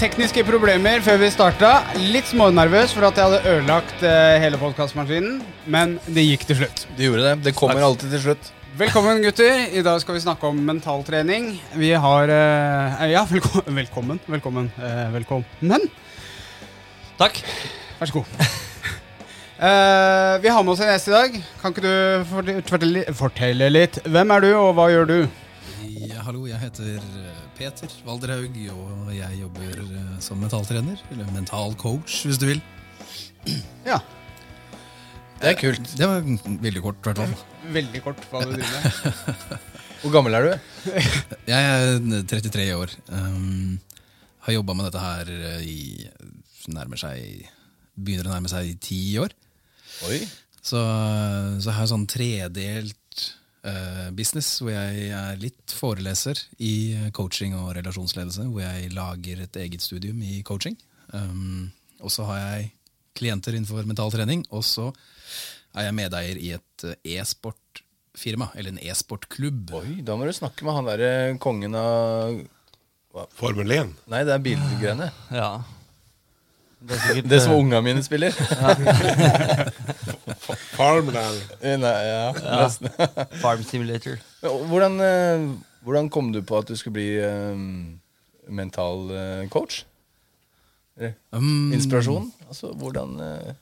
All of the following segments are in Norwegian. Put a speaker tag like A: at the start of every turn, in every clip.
A: Tekniske problemer før vi starta. Litt smånervøs for at jeg hadde ødelagt eh, hele podkastmaskinen. Men det gikk til slutt.
B: Det gjorde det. Det kommer alltid til slutt.
A: Velkommen, gutter. I dag skal vi snakke om mentaltrening. Vi har eh, Ja, velko velkommen. Velkommen. Eh, velkommen.
C: Takk.
A: Vær så god. Uh, vi har med oss en gjest i dag. Kan ikke du fortelle, fortelle litt? Hvem er du, og hva gjør du?
D: Ja, hallo, jeg heter Peter Valderhaug, og jeg jobber eh, som mentaltrener. Eller mental coach, hvis du vil.
A: Ja,
B: Det er kult.
D: Det var veldig kort, i hvert fall.
A: Veldig kort hva du driver med.
B: Hvor gammel er du?
D: Jeg er 33 år. Um, har jobba med dette her eh, i nærmer seg Begynner å nærme seg ti år.
B: Oi.
D: Så, så jeg sånn tredelt eh, business, hvor jeg er litt foreleser i coaching og relasjonsledelse. Hvor jeg lager et eget studium i coaching. Um, og så har jeg klienter innenfor mental trening. Og så er jeg medeier i et eh, e-sportfirma, eller en e-sportklubb.
B: Oi, Da må du snakke med han derre kongen av
E: Formel 1.
B: Nei, det er bilgreiene.
C: Ja. Det er sikkert
B: Det som
C: eh,
B: ungene mine spiller.
E: Farmland.
B: Nei, ja, ja.
C: Farm Simulator.
B: Hvordan, eh, hvordan kom du på at du skulle bli um, mental eh, coach?
D: Um,
B: Inspirasjon? Altså, hvordan uh,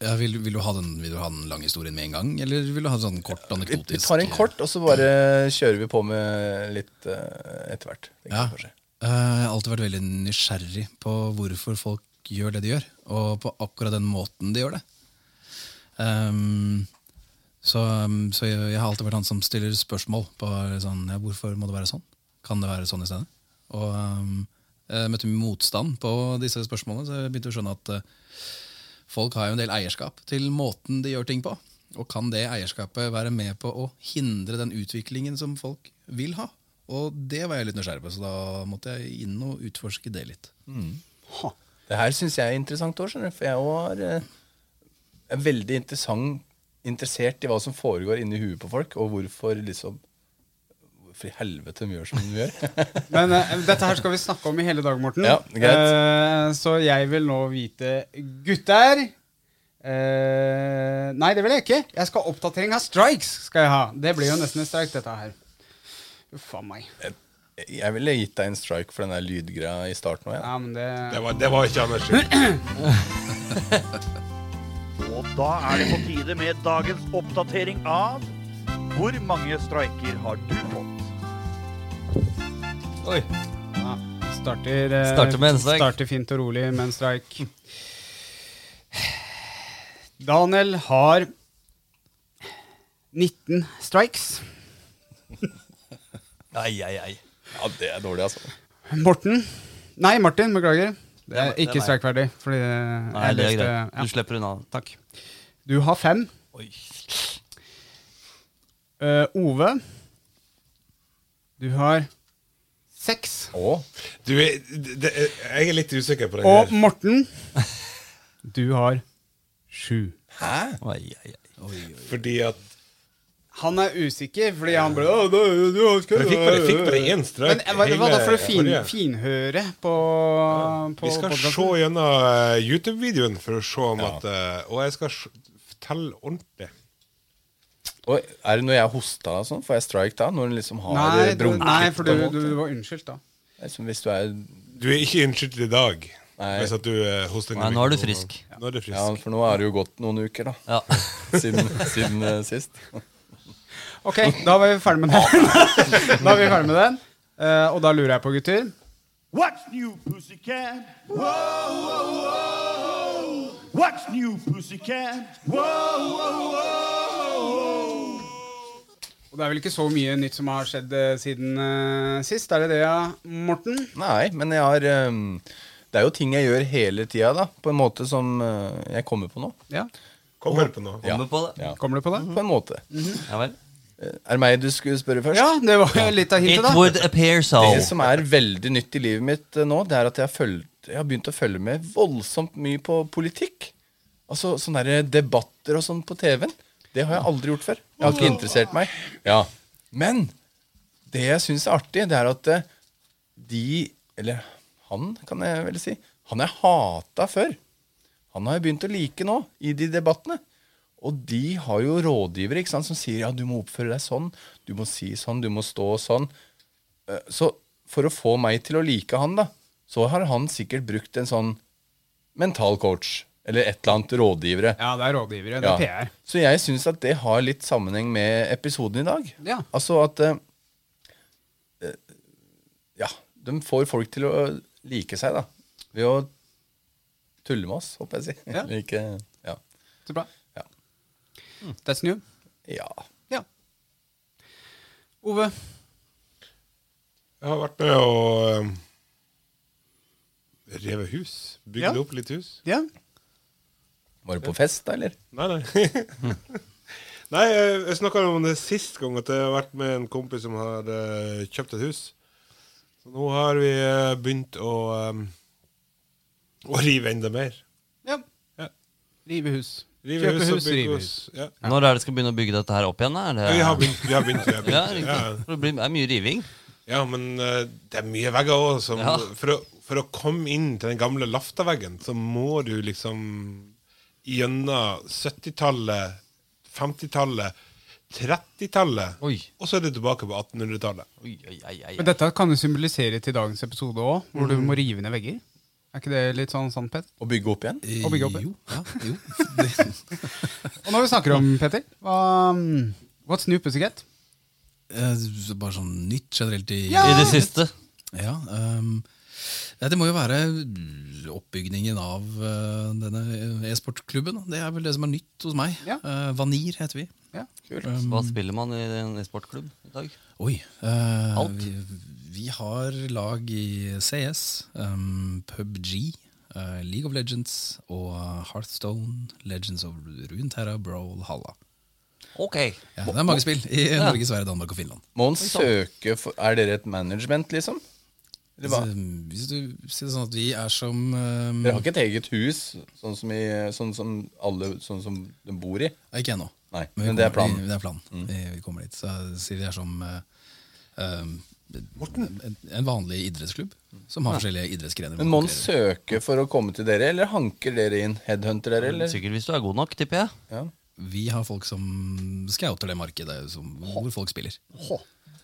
D: Ja, vil, vil, du ha den, vil du ha den lange historien med en gang, eller vil du ha en sånn kort anekdotisk
B: vi tar en kort, og så bare kjører vi på med litt uh, etter hvert.
D: Ja. Eh, Jeg har alltid vært veldig nysgjerrig på hvorfor folk gjør det de gjør, og på akkurat den måten de gjør det. Um, så så jeg, jeg har alltid vært han som stiller spørsmål på sånn, ja, hvorfor må det være sånn. Kan det være sånn i stedet? Og um, jeg møtte motstand på disse spørsmålene, så jeg begynte å skjønne at uh, folk har jo en del eierskap til måten de gjør ting på. Og kan det eierskapet være med på å hindre den utviklingen som folk vil ha? Og det var jeg litt nysgjerrig på, så da måtte jeg inn og utforske det litt.
B: Det her syns jeg er interessant òg. For jeg var, eh, er veldig interessert i hva som foregår inni huet på folk, og hvorfor liksom Hvorfor i helvete de gjør som de gjør.
A: Men eh, dette her skal vi snakke om i hele dag, Morten.
B: Ja.
A: Eh, så jeg vil nå vite Gutter Uh, Nei, det vil jeg ikke. Jeg skal ha oppdatering av strikes. skal jeg ha Det blir jo nesten en strike, dette her. Uff a meg.
B: Jeg ville gitt deg en strike for den der lydgreia i starten òg. Ja.
A: Ja, men det
E: Det var, det var ikke Anders skyld.
F: Og da er det på tide med dagens oppdatering av Hvor mange streiker har du fått?
C: Oi.
A: ja, starter, eh,
C: Starter med en strike.
A: Starter fint og rolig med en strike. Daniel har 19 strikes.
C: Ai, ai, ai.
B: Ja, det er dårlig, altså.
A: Morten Nei, Martin. Beklager. Det
C: Det er- det
A: ikke
C: meg.
A: streikverdig. Fordi
C: Nei,
A: jeg
C: det er greit.
A: ja.
C: Du slipper unna.
A: Takk. Du har fem.
C: Oi.
A: Uh, Ove. Du har seks.
B: Å,
E: Du, er- det, jeg er litt usikker på den
A: Og
E: her.
A: Morten. Du har sju.
B: hæ?
C: Oi, oi, oi.
E: Fordi at
A: Han er usikker, fordi han ble «Å, da- du har
E: Jeg fikk bare, fikk bare én strøk.
A: Men hva, hva da for å fin, finhøre på, på
E: Vi skal
A: på
E: se gjennom eh, YouTube-videoen for å se om
B: Ja.
E: at eh, Og jeg skal s- telle ordentlig.
B: Og er det når jeg hosta og sånn? Får jeg strike da? Når den liksom har
A: Nei, du,
B: brunket
A: nei, for du, du var unnskyldt, da.
B: Det er som hvis du er
E: Du er ikke unnskyldt i dag.
B: Nei.
E: Hvis at du eh, hoster
C: Nei, nå er du frisk.
E: Nå er du frisk.
B: Ja, for nå har det jo gått noen uker, da.
C: Ja.
B: Siden, siden sist.
A: Ok, da var vi ferdig med den. da er vi ferdig med den. Eh, og da lurer jeg på, gutter
F: What's new, pussycat? Whoa, whoa, whoa. What's new, pussycat? Whoa, whoa, whoa.
A: Og det er vel ikke så mye nytt som har skjedd eh, siden eh, sist? Er det det, ja, Morten?
B: Nei, men jeg har ehm, Det er jo ting jeg gjør hele tida, da. På en måte som eh, jeg kommer på nå.
A: Ja.
E: Kommer på noe.
C: Kommer på det.
B: Ja.
A: Kommer du på det?
B: På en måte.
C: Ja vel.
B: Er det meg du skulle spørre først?
A: Ja, det var jo litt av hintet, da.
C: would appear so.
B: Det som er veldig nytt i livet mitt eh, nå, det er at jeg har, følt, jeg har begynt å følge med voldsomt mye på politikk. Altså sånne der debatter og sånn på TV-en. Det har jeg aldri gjort før. Jeg har ikke interessert meg. Ja. Men det jeg syns er artig, det er at eh, de Eller han, kan jeg vel si. Han jeg hata før. Han har jeg begynt å like nå, i de debattene. Og de har jo rådgivere ikke sant, som sier ja, du må oppføre deg sånn, du må si sånn, du må stå sånn. Eh, Så for å få meg til å like han, da, så har han sikkert brukt en sånn mental coach. Eller et eller annet rådgivere.
A: Ja, det er rådgivere. Det
B: Ja.
A: er PR.
B: Så jeg syns at det har litt sammenheng med episoden i dag.
A: Ja.
B: Altså at eh, Ja, de får folk til å like seg, da. Ved å tulle med oss, håper jeg å si.
A: Ja.
B: Ja.
A: Så bra.
B: Ja.
A: That's new.
B: ja.
A: Ja. Ove.
E: Jeg har vært med og um, revet hus. Bygd
A: Ja.
E: opp litt hus.
A: Ja.
B: Var du på fest, da, eller?
E: Nei, nei. nei, jeg, snakka om det sist gang, at jeg har vært med en kompis som har eh, kjøpt et hus. Så nå har vi eh, begynt å, um, å rive enda mer.
A: ja.
E: Ja.
A: Rive hus.
E: Rive hus og bygge hus. Ja.
C: Når er det skal begynne å bygge dette her opp igjen? Er det...
E: Ja, vi har begynt. Vi har begynt, vi har begynt.
C: Ja.
E: Ja.
C: Det er mye riving.
E: Ja, men eh, det er mye vegger òg.
C: Ja.
E: For, for å komme inn til den gamle laftaveggen, så må du liksom gjennom 70-tallet, 50-tallet, 30-tallet, og så er du tilbake på 1800-tallet.
C: Oi, oi, oi, oi.
A: Men dette kan jo symbolisere til dagens episode òg, hvor du må rive ned vegger. Er ikke det litt sånn sant, Petter?
B: Å bygge opp igjen?
A: Å bygge opp, igjen.
D: Jo, ja, jo.
A: Og når vi snakker om Petter, hva, um, what's new pussycat?
D: Eh, Bare sånn nytt generelt i
A: Ja.
C: I det siste.
D: Ja, um, ja, Det må jo være oppbygningen av uh, denne e-sportklubben. Det er vel det som er nytt hos meg.
A: Ja.
D: Uh, Vanir heter vi.
A: Ja.
C: Hva spiller man i en e-sportklubb i dag?
D: Oi. Uh,
C: Alt.
D: Vi, vi har lag i CS, um, PubG, uh, League of Legends og Hearthstone, Legends of Runeterra, Brawl, Halla.
C: Ok.
D: Ja, det er mange spill i Norge, Sverige, Danmark og Finland.
B: Må man søke for Er dere et management, liksom? Hva?
D: Hvis du sier det sånn at vi er som um,
B: Dere har ikke et eget hus, sånn som, i, sånn som alle Sånn som de bor i?
D: Ikke ennå.
B: Nei,
D: vi
B: men det er planen.
D: Vi, det er planen. Vi, vi kommer dit. Så sier vi er som um, en, en vanlig idrettsklubb som har forskjellige idrettsgrener.
B: Men må han søke for å komme til dere, eller hanker dere inn? Headhunter dere, eller?
C: Sikkert hvis du er god nok, tipper jeg.
B: Ja.
D: Vi har folk som scouter det markedet som, hvor folk spiller.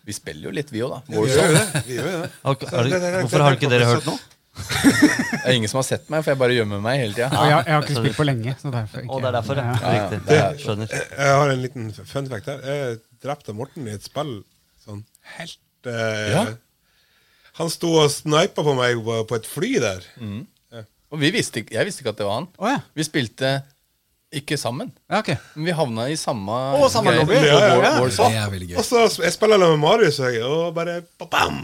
B: Vi spiller jo litt, vi òg, da.
E: Vi gjør det. Vi gjør det.
C: Hvorfor har ikke dere hørt noe?
B: Det er ingen som har sett meg, for jeg bare gjemmer meg hele tida.
A: Ja, jeg, jeg har ikke spilt på lenge, så derfor ikke
C: Og det er derfor, ja.
A: Ja.
C: Riktig.
B: det.
E: Jeg har en liten fun fact her. Jeg drepte Morten i et spill sånn helt eh,
B: Ja.
E: Han sto og snipa på meg på, på et fly der.
B: Og vi visste ikke, jeg visste ikke at det var han.
A: Oh, ja.
B: Vi spilte ikke sammen.
A: ja, okay.
B: Men vi havna i samme
A: Å, samme lobby?
E: Ja, ja, ja. Og så jeg spiller jeg med Marius, og jeg, og bare bam!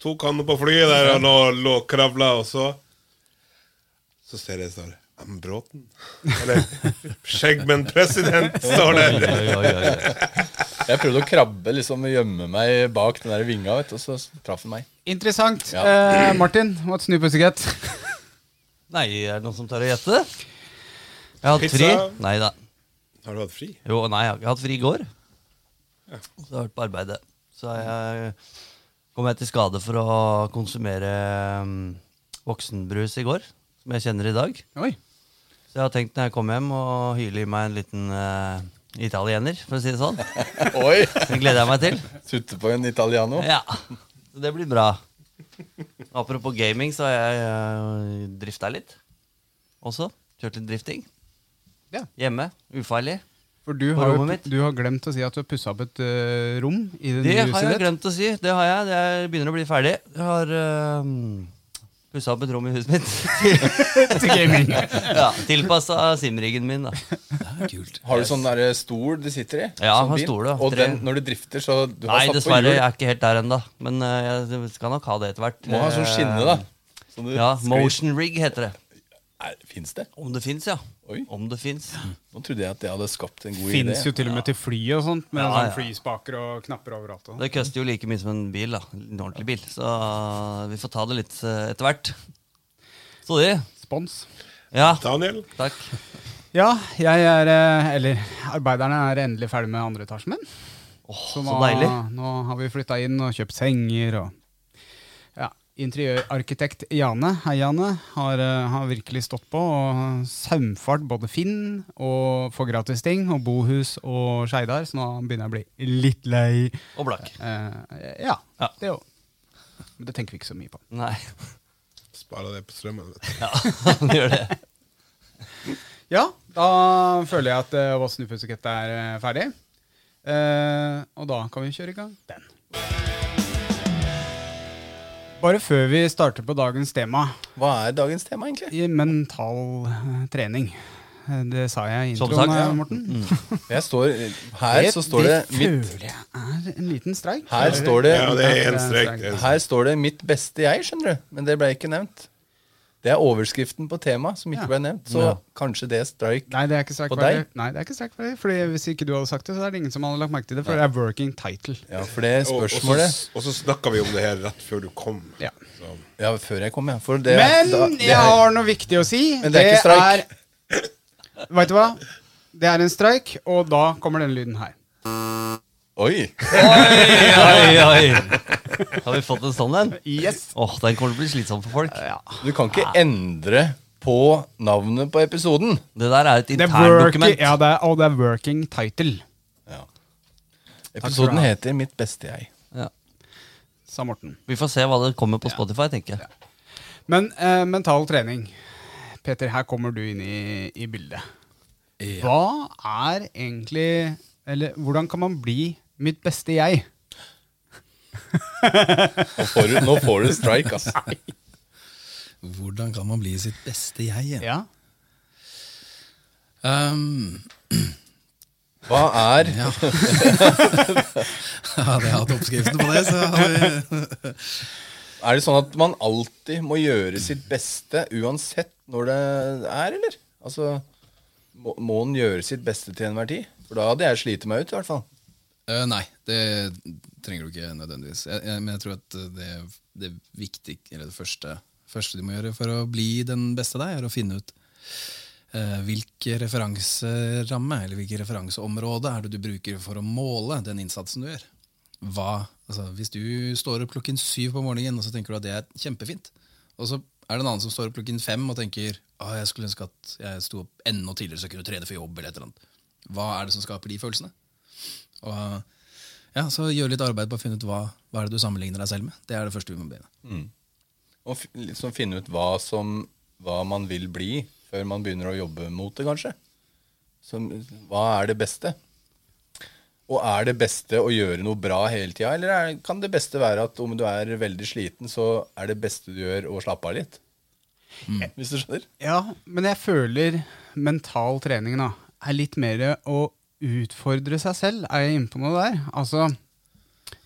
E: Tok han på flyet der, og lå, lå og kravla, og så Så ser jeg står M. Bråten. Eller Skjeggmenn president, står det.
B: Jeg prøvde å krabbe liksom gjemme meg bak den der vinga, vet du, og så traff den meg.
A: Interessant.
B: Ja.
A: Eh, Martin, what's new pussycat?
C: Nei, er det noen som tør å gjette? Jeg har hatt fri. Nei da.
E: Har du hatt fri?
C: Jo, nei, jeg har hatt fri i går. Så jeg har vært på arbeidet. Så jeg kom jeg til skade for å konsumere um, voksenbrus i går, som jeg kjenner i dag.
A: Oi.
C: Så jeg har tenkt når jeg kommer hjem å hyle i meg en liten eh, italiener, for å si det sånn.
B: Oi!
C: Det gleder jeg meg til.
B: Sutte på en italiano.
C: Ja, så det blir bra. Apropos gaming, så har jeg uh, drifta litt også. Kjørt litt drifting.
A: Ja.
C: Hjemme. Ufarlig.
A: For du har, jo, du har glemt å si at du har pussa opp et uh, rom i det,
C: Det
A: nye
C: har jeg glemt å si. Det har jeg. Det er, begynner å bli ferdig. Jeg har uh, pussa opp et rom i huset mitt.
A: Til gaming.
C: ja, Tilpassa simriggen min. da
D: kult.
B: Har du sånn der stol du sitter i?
C: Ja,
B: Sånn
C: har stol.
B: Og den, når du drifter, så du har
C: Nei,
B: satt
C: dessverre. Jeg er ikke helt der ennå. Men eh, jeg skal nok ha det etter hvert.
B: Må ha sånn skinne, da. Sånn du
C: Ja, Motion rig heter det.
B: Fins det?
C: Om det fins, ja.
B: Oi.
C: Om det fins.
B: Nå trodde jeg at jeg hadde skapt en god idé.
A: Fins jo til og med til fly og sånt, med
C: Ja,
A: sånn
C: ja.
A: flyspaker og knapper overalt. Og.
C: Det koster jo like mye som en bil. da En ordentlig bil. Så vi får ta det litt eh, etter hvert. Så det.
A: Spons.
C: Ja,
E: Daniel?
C: takk.
A: Ja, jeg er eh, Eller arbeiderne er endelig ferdig med andre etasjen min.
C: Åh,
A: Så
C: så deilig.
A: nå har vi flytta inn og kjøpt senger og Ja. Interiørarkitekt Jane, hei Jane, har, eh, har virkelig stått på og saumfart både Finn og få gratis ting, og Bohus og Skeidar, så nå begynner jeg å bli litt lei.
C: Og blakk.
A: Eh, ja,
C: Ja.
A: det òg. Men det tenker vi ikke så mye på.
C: Nei.
E: Sparer det på strømmen. vet du.
C: Ja, det gjør det.
A: Ja, da føler jeg at uh, Voss Pussycat er eh, ferdig. Uh, og da kan vi kjøre i gang den. Bare før vi starter på dagens tema,
B: Hva er dagens tema, egentlig?
A: i mental eh, trening. Eh, Det sa jeg i introen,
C: sagt, ja.
A: Morten. Morten.
B: Jeg står, her så står det, mitt
A: føler jeg er en liten streik.
B: Her står det-
E: Ja, det er en
A: det
E: det strek.
B: Her står det 'mitt beste jeg', skjønner du. Men det ble ikke nevnt. Det er overskriften på temaet som ikke
A: Ja.
B: ble nevnt. Så
C: Ja.
B: kanskje det er strike.
A: Nei, det er ikke strike
B: På
A: deg. Nei, det er ikke strike for deg. Fordi Hvis ikke du hadde sagt det, så er det ingen som hadde lagt merke til det. For det er working title.
B: Ja, for det
E: Og, og,
B: spørsmålet
E: så, og så snakka vi om det her rett før du kom.
A: Ja.
B: Ja, før jeg kom, ja. For det,
A: Men
B: da, det
A: jeg
B: er-
A: har noe viktig å si.
B: Men det er ikke streik.
A: Veit Vet du hva? Det er en streik, og da kommer denne lyden her.
B: Oi!
C: Oi, oi, oi. Har vi fått en sånn en?
A: Yes.
C: Åh, Den kommer til å bli slitsom for folk.
B: Du kan ikke endre på navnet på episoden.
C: Det der er et
A: Det er working,
C: interndokument.
A: ja, det er, og det er working title,
B: Episoden heter 'Mitt beste jeg'.
C: Ja.
A: sa Morten.
C: Vi får se hva det kommer på Spotify, tenker jeg.
A: Men eh, mental trening. Peter, her kommer du inn i, i bildet.
D: Ja.
A: Hva er egentlig Eller hvordan kan man bli mitt beste jeg?
B: Nå får du, nå får du strike, altså.
D: Hvordan kan man bli sitt beste jeg? Igjen?
A: Ja.
D: Um,
B: Hva er
D: hadde jeg hatt oppskriften på det, så hadde vi
B: Er det sånn at man alltid må gjøre sitt beste uansett når det er, eller? Altså, må, må en gjøre sitt beste til enhver tid? For da hadde jeg slitt meg ut, i hvert fall.
D: Eh, Nei, det trenger du ikke nødvendigvis. Jeg, jeg, men jeg tror at det, det viktig, det første, første du må gjøre for å bli den beste deg, er å finne ut uh, hvilke referanseramme eller hvilket referanseområde er det du bruker for å måle den innsatsen du gjør. Hva, altså, hvis du står opp klokken syv på morgenen og så tenker du at det er kjempefint, og så er det en annen som står opp klokken fem og tenker at jeg skulle ønske at jeg sto opp enda tidligere så jeg kunne trene for jobb. eller et eller annet. Hva er det som skaper de følelsene? Og ja, så gjør litt arbeid på å finne ut hva, hva er det du sammenligner deg selv med. Det er det første vi må begynne.
B: Og liksom finne ut hva, som, hva man vil bli, før man begynner å jobbe mot det, kanskje. Så, hva er det beste? Og er det beste å gjøre noe bra hele tida, eller er, kan det beste være at om du er veldig sliten, så er det beste du gjør, å slappe av litt? Hvis du skjønner?
A: ja, men jeg føler mental trening da, er litt mer å utfordre seg selv. Er jeg inne på noe der? Altså,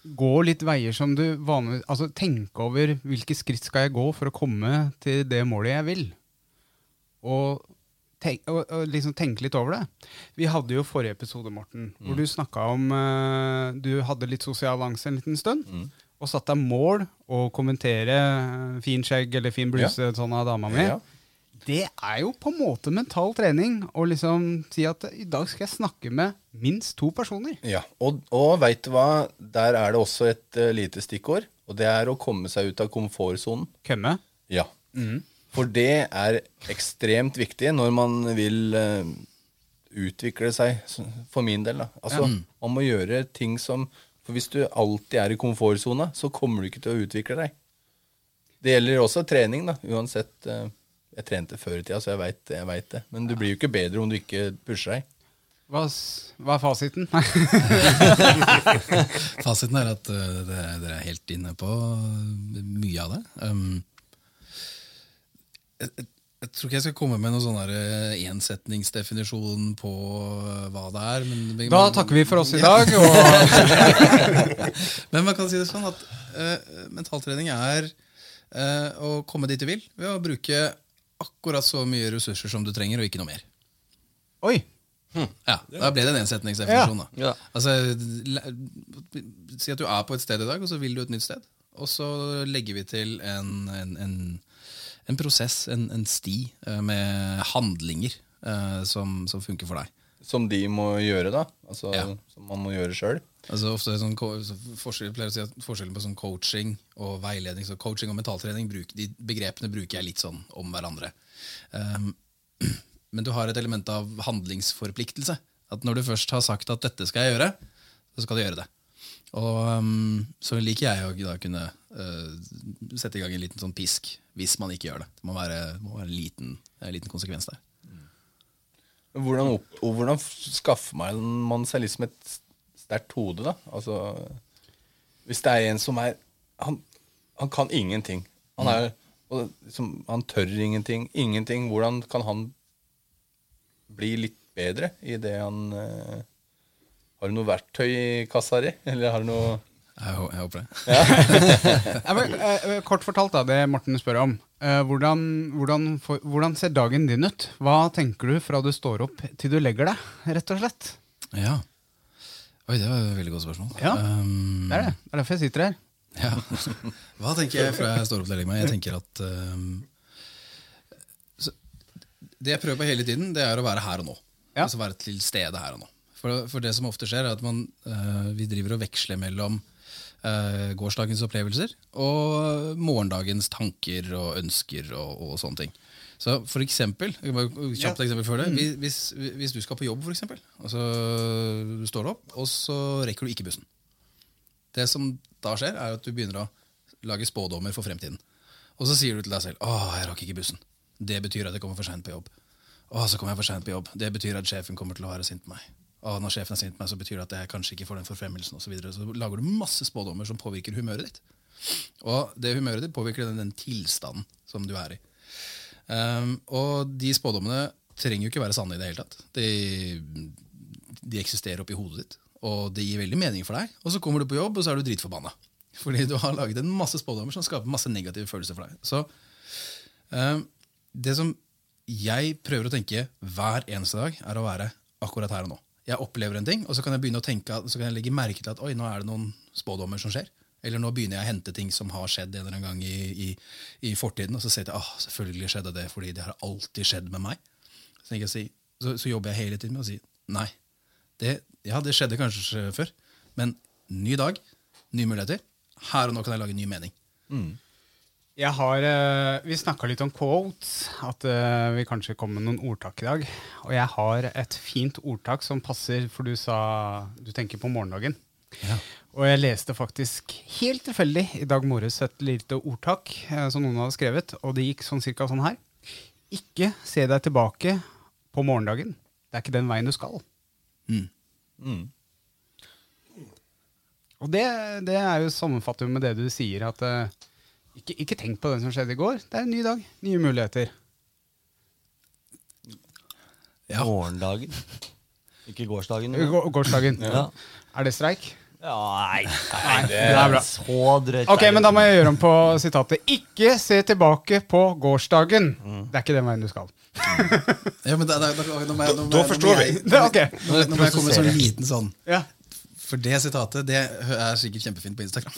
A: gå litt veier som du vanligvis Altså, tenke over hvilke skritt skal jeg gå for å komme til det målet jeg vil. Og, tenk, og, og liksom tenke litt over det. Vi hadde jo forrige episode, Morten, hvor du snakka om uh, Du hadde litt sosial angst en liten stund. Og satt deg mål å kommentere eh, fin skjegg eller fin bluse sånn av dama mi.
B: Ja.
A: Det er jo på en måte mental trening å liksom si at i dag skal jeg snakke med minst to personer.
B: Ja, og, og veit du hva, der er det også et uh, lite stikkord, og det er å komme seg ut av komfortsonen.
A: Kømme.
B: Ja. For det er ekstremt viktig når man vil uh, utvikle seg, for min del. da. Altså, Man må gjøre ting som For hvis du alltid er i komfortsona, så kommer du ikke til å utvikle deg. Det gjelder også trening, da. Uansett. eh, Jeg trente før i tida, så jeg veit vet det. Men du blir jo ikke bedre om du ikke pusher deg.
A: Hva, hva er fasiten?
D: Fasiten er at uh, dere, er helt inne på mye av det. Um, jeg, jeg, jeg tror ikke jeg skal komme med noen sånn eh, ensetningsdefinisjon på eh, hva det er. Men,
A: Da takker vi for oss i dag. Og
D: Men man kan si det sånn at eh, mentaltrening er eh, å komme dit du vil ved å bruke akkurat så mye ressurser som du trenger, og ikke noe mer.
A: Oi!
D: Ja, Da ble det en ensetningsdefinisjon. Ja.
C: Ja.
D: Altså, Si at du er på et sted i dag, og så vil du et nytt sted. Og så legger vi til en, en, en, en prosess, en, en sti, eh, med handlinger eh, som, som funker for deg.
B: Som de må gjøre, da? Altså,
D: Ja.
B: Som man må gjøre sjøl?
D: Altså ofte sånn, forskjell, pleier å si at Forskjellen på sånn coaching og veiledning Så Coaching og mentaltrening bruk, de begrepene bruker jeg litt sånn om hverandre. Um, men du har et element av handlingsforpliktelse. At når du først har sagt at 'dette skal jeg gjøre', så skal du gjøre det. Og um, Så liker jeg å da kunne uh, sette i gang en liten sånn pisk hvis man ikke gjør det. Det må være, må være en, liten, en liten konsekvens der.
B: Hvordan, opp, hvordan skaffer man seg liksom et sterkt hode, da? Altså, hvis det er en som er Han, han kan ingenting. Han, er, og liksom, han tør ingenting. Ingenting. Hvordan kan han bli litt bedre i det han uh, Har du noe verktøy i kassa di? Eller har du noe
D: Jeg, jeg håper det.
A: Ja, men, eh, kort fortalt, da, det Morten spør om. Eh, hvordan, hvordan, for, hvordan ser dagen din ut? Hva tenker du fra du står opp til du legger deg, rett og slett?
D: Ja. Oi, det var et veldig godt spørsmål.
A: Ja,
D: Um,
A: Det er det. Det er derfor jeg sitter her.
D: Ja. Hva tenker jeg fra jeg står opp til jeg legger meg? Jeg tenker at um, så, Det jeg prøver på hele tiden, det er å være her og nå.
A: Ja.
D: Altså være til stede her og nå. For, for det som ofte skjer, er at man, uh, vi driver og veksler mellom uh, gårsdagens opplevelser og morgendagens tanker og ønsker og, og sånne ting. Så for eksempel, bare- kjapt eksempel før det, hvis, hvis, hvis du skal på jobb, for eksempel, og du står opp, og så rekker du ikke bussen. Det som da skjer, er at du begynner å lage spådommer for fremtiden. Og så sier du til deg selv 'Å, jeg rakk ikke bussen'. Det betyr at jeg kommer for seint på jobb. Å, så kommer jeg for sent på jobb. Det betyr at sjefen kommer til å være sint på meg. Å, når sjefen er sint på meg, så betyr det at jeg kanskje ikke får den forfremmelsen Og Så, videre. så lager du masse spådommer som påvirker humøret ditt. Og det humøret ditt påvirker den, den tilstanden som du er i. Um, og de spådommene trenger jo ikke være sanne i det hele tatt. De, de eksisterer oppi hodet ditt, og det gir veldig mening for deg. Og så kommer du på jobb, og så er du dritforbanna. Fordi du har laget en masse spådommer som skaper masse negative følelser for deg. Så um, det som jeg prøver å tenke hver eneste dag, er å være akkurat her og nå. Jeg opplever en ting, og så kan jeg begynne å tenke Så kan jeg legge merke til at oi, nå er det noen spådommer som skjer. Eller nå begynner jeg å hente ting som har skjedd en eller annen gang i, i, i fortiden. Og så sier jeg at ah, selvfølgelig skjedde det, fordi det har alltid skjedd med meg. Så, jeg, så, så jobber jeg hele tiden med å si nei. Det, ja, det skjedde kanskje før, men ny dag, nye muligheter. Her og nå kan jeg lage ny mening.
A: Jeg har, eh, Vi snakka litt om quotes, at eh, vi kanskje kom med noen ordtak i dag. Og jeg har et fint ordtak som passer, for du sa du tenker på morgendagen. Og jeg leste faktisk helt tilfeldig i dag morges et lite ordtak eh, som noen hadde skrevet, og det gikk sånn cirka sånn her. Ikke se deg tilbake på morgendagen. Det er ikke den veien du skal. Og det, det er jo sammenfattet med det du sier, at eh, ikke, ikke tenk på det som skjedde i går. Det er en ny dag, nye muligheter.
D: Ja.
C: Morgendagen. Ikke gårsdagen.
A: Gå- Gårsdagen.
C: Ja.
A: Er det streik?
C: Nei,
A: det er bra.
C: så drøyt.
A: Ok, men da må jeg gjøre om på sitatet. Ikke se tilbake på gårsdagen. Det er ikke den veien du skal.
D: Ja, men da, må jeg-
E: forstår vi.
D: Nå, nå må jeg komme med sånn liten sånn
A: Ja.
D: For det sitatet det er sikkert kjempefint på Instagram.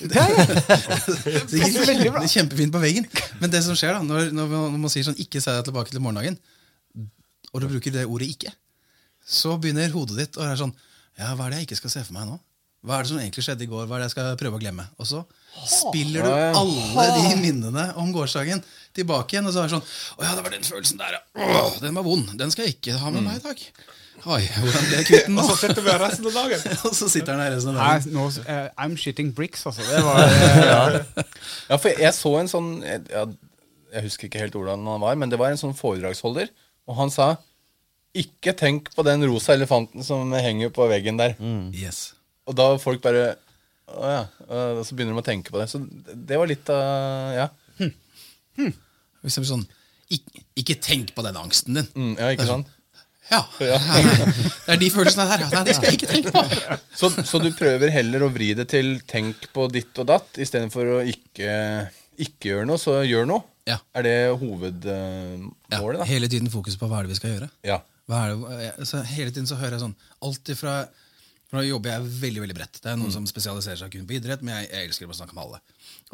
D: Det er Kjempefint på veggen. Men det som skjer da når, når man sier sånn 'ikke se deg tilbake til morgendagen', og du bruker det ordet 'ikke', så begynner hodet ditt å være sånn Ja, hva er det jeg ikke skal se for meg nå? Hva er det som egentlig skjedde i går? Hva er det jeg skal prøve å glemme? Og så spiller du alle de minnene om gårsdagen tilbake igjen. Og så er det sånn Å ja, det var den følelsen der, ja. Den var vond. Den skal jeg ikke ha med meg i dag. Oi, hvordan ble jeg kvitt den nå?
E: Og så sitter vi her resten av dagen.
D: Og så sitter han her resten av
A: Nei,
D: dagen.
A: nå, eh, I'm shitting bricks, altså. Det var eh,
B: Ja, for jeg så en sånn jeg, jeg husker ikke helt hvordan han var, men det var en sånn foredragsholder, og han sa Ikke tenk på den rosa elefanten som henger på veggen der.
D: Yes.
B: Og da folk bare Å ja. Og så begynner de å tenke på det. Så det var litt av Ja.
D: For eksempel sånn ikke, ikke tenk på den angsten din.
B: Mm, ja, ikke sant?
D: Ja. Det er de følelsene der. Nei, det skal jeg ikke tenke på.
B: Så, så du prøver heller å vri det til tenk på ditt og datt, istedenfor å ikke, ikke gjøre noe, så gjør noe?
D: Ja.
B: Er det hovedmålet, da?
D: hele tiden fokus på hva er det vi skal gjøre.
B: Ja.
D: Det, så hele tiden så hører jeg sånn Alt ifra for Nå jobber jeg veldig veldig bredt. Det er noen som spesialiserer seg kun på idrett, men jeg, jeg elsker å snakke med alle.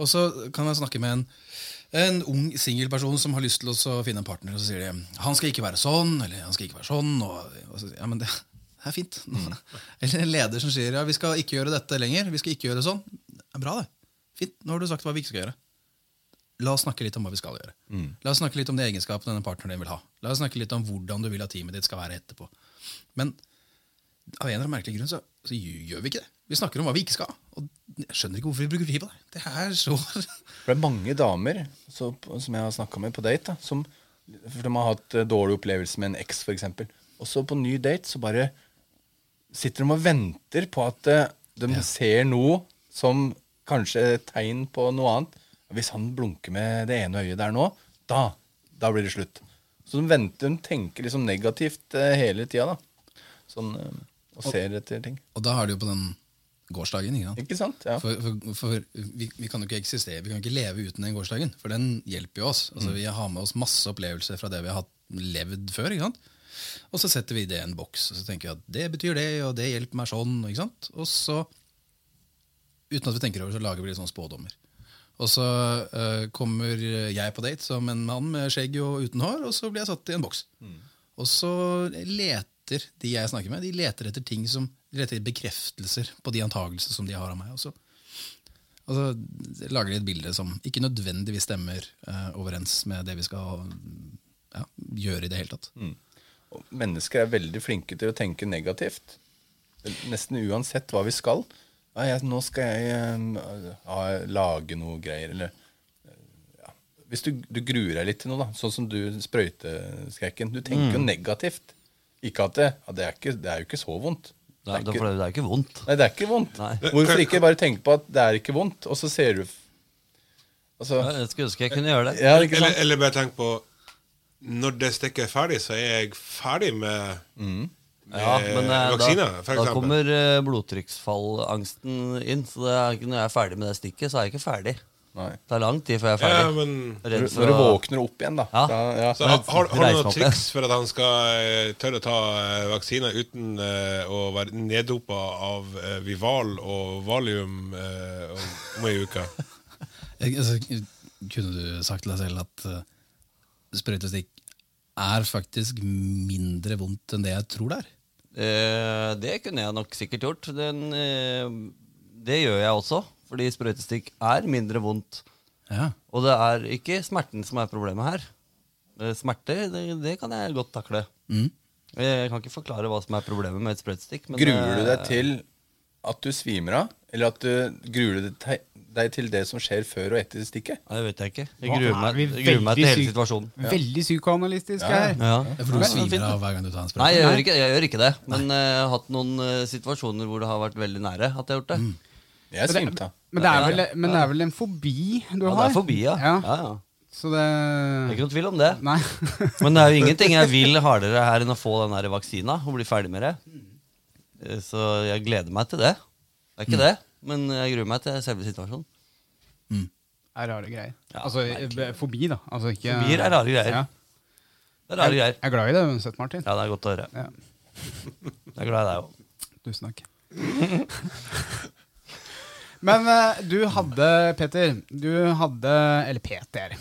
D: Og så kan jeg snakke med en, en ung singelperson som har lyst til å finne en partner, og så sier de han skal ikke være sånn, eller han skal ikke være sånn. Og, og så, ja, men det, det er fint. Eller en leder som sier ja, vi skal ikke gjøre dette lenger. Vi skal ikke gjøre sånn. Det er bra, det. Fint. Nå har du sagt hva vi ikke skal gjøre. La oss snakke litt om hva vi skal gjøre. La oss snakke litt om de egenskapene denne partneren din vil ha. La oss snakke litt om hvordan du vil at teamet ditt skal være etterpå. Men av en eller annen merkelig grunn så, så gjør vi ikke det. Vi snakker om hva vi ikke skal. Og jeg skjønner ikke hvorfor vi bruker tid på det. Det er så
B: det er mange damer så, som jeg har snakka med på date, da, som for de har hatt eh, dårlig opplevelse med en eks, f.eks. Og så på ny date så bare sitter de og venter på at de de ser noe som kanskje er et tegn på noe annet. Hvis han blunker med det ene øyet der nå, da, da blir det slutt. Så de venter, de tenker liksom negativt eh, hele tida. Sånn, og ser etter ting.
D: Og da har du jo på den gårsdagen. ikke sant?
B: Ikke sant? Ja.
D: For, for, for vi, vi kan jo ikke eksistere, vi kan ikke leve uten den gårsdagen. For den hjelper jo oss. Altså, Vi har med oss masse opplevelser fra det vi har hatt, levd før. ikke sant? Og så setter vi det i en boks, og så tenker vi at det betyr det, og det hjelper meg sånn. ikke sant? Og så, uten at vi tenker over, så lager vi litt sånne spådommer. Og så øh, kommer jeg på date som en mann med skjegg og uten hår, og så blir jeg satt i en boks. Og så leter de jeg snakker med, de leter etter ting som de leter etter bekreftelser på de antagelser som de har av meg. Og så, og så lager de et bilde som ikke nødvendigvis stemmer uh, overens med det vi skal ja, gjøre i det hele tatt.
B: Og mennesker er veldig flinke til å tenke negativt. Nesten uansett hva vi skal. Ja, jeg, nå skal jeg eh, ja, lage noe greier, eller eh. Hvis du, du gruer deg litt til noe, da, sånn som du sprøyteskrekken. Du tenker jo negativt. Ikke at det, det, er ikke, det er jo ikke så vondt.
C: Det er, det er, det er ikke vondt.
B: Nei, det er ikke vondt.
C: Nei.
B: Hvorfor ikke bare tenke på at det er ikke vondt, og så ser du Altså,
C: Jeg skulle ønske jeg kunne gjøre det.
B: ja, ikke
E: Eller, eller bare tenk på Når det stikket er ferdig, så er jeg ferdig med, med
C: Ja, men eh,
E: vaksine,
C: da,
E: for
C: da kommer eh, blodtrykksfallangsten inn. Så det er når jeg er ferdig med det stikket, så er jeg ikke ferdig.
B: Nei.
C: Det tar lang tid før jeg er
E: ja,
C: ferdig.
E: men
C: Redd
B: Når,
C: for
B: når du
C: å-
B: våkner opp igjen, da.
C: Ja.
B: da ja.
E: så har, har, har du noen triks for at han skal eh, tørre å ta uh, vaksine uten uh, å være neddopa av uh, Vival og Valium uh, om, ei uke?
D: Jeg, altså, kunne du sagt til deg selv at uh, sprøytestikk er faktisk mindre vondt enn det jeg tror det er?
C: Eh, det kunne jeg nok sikkert gjort. Den, eh, det gjør jeg også, fordi sprøytestikk er mindre vondt.
D: Ja.
C: Og det er ikke smerten som er problemet her. Eh, Smerte, det, det kan jeg godt takle.
D: Mm.
C: Jeg kan ikke forklare hva som er problemet med et sprøytestikk. men,
B: Gruer du
C: eh,
B: deg til at du svimer av, eller at du gruer du deg til det som skjer før og etter stikket?
C: Nei, Det vet jeg ikke. Jeg gruer
A: er
C: meg, jeg gruer meg til hele
A: situasjonen.
C: situasjonen.
A: Veldig psykoanalytisk her.
C: Ja.
D: Ja, For du svimer av hver gang du tar en sprøyte?
C: Nei, jeg gjør, ikke, jeg gjør ikke det. Men eh, jeg har hatt noen uh, situasjoner hvor det har vært veldig nære at jeg har gjort det.
B: Jeg svimte.
A: Men det, er
C: Ja,
A: vel,
C: ja.
A: men det er vel en fobi du
C: Ja,
A: har?
C: det er fobi, ja.
A: Ja.
C: ja, ja.
A: Så det
C: Det er ikke noen tvil om det.
A: Nei.
C: Men det er jo ingenting jeg vil hardere her enn å få den der vaksina og bli ferdig med det. Eh, Så jeg gleder meg til det. Det er ikke det, men jeg gruer meg til selve situasjonen.
A: Det er rare greier.
C: Ja,
A: altså
C: merkelig.
A: eh, fobi, da. Altså, ikke,
C: Fobier er rare greier.
A: Ja.
C: Det er rare
A: Jeg,
C: greier.
A: jeg er glad i det uansett, Martin.
C: Ja, det er godt å høre.
A: Ja.
C: Jeg er glad i deg òg.
A: Tusen takk. Men uh, du hadde, Peter Du hadde Eller Peter.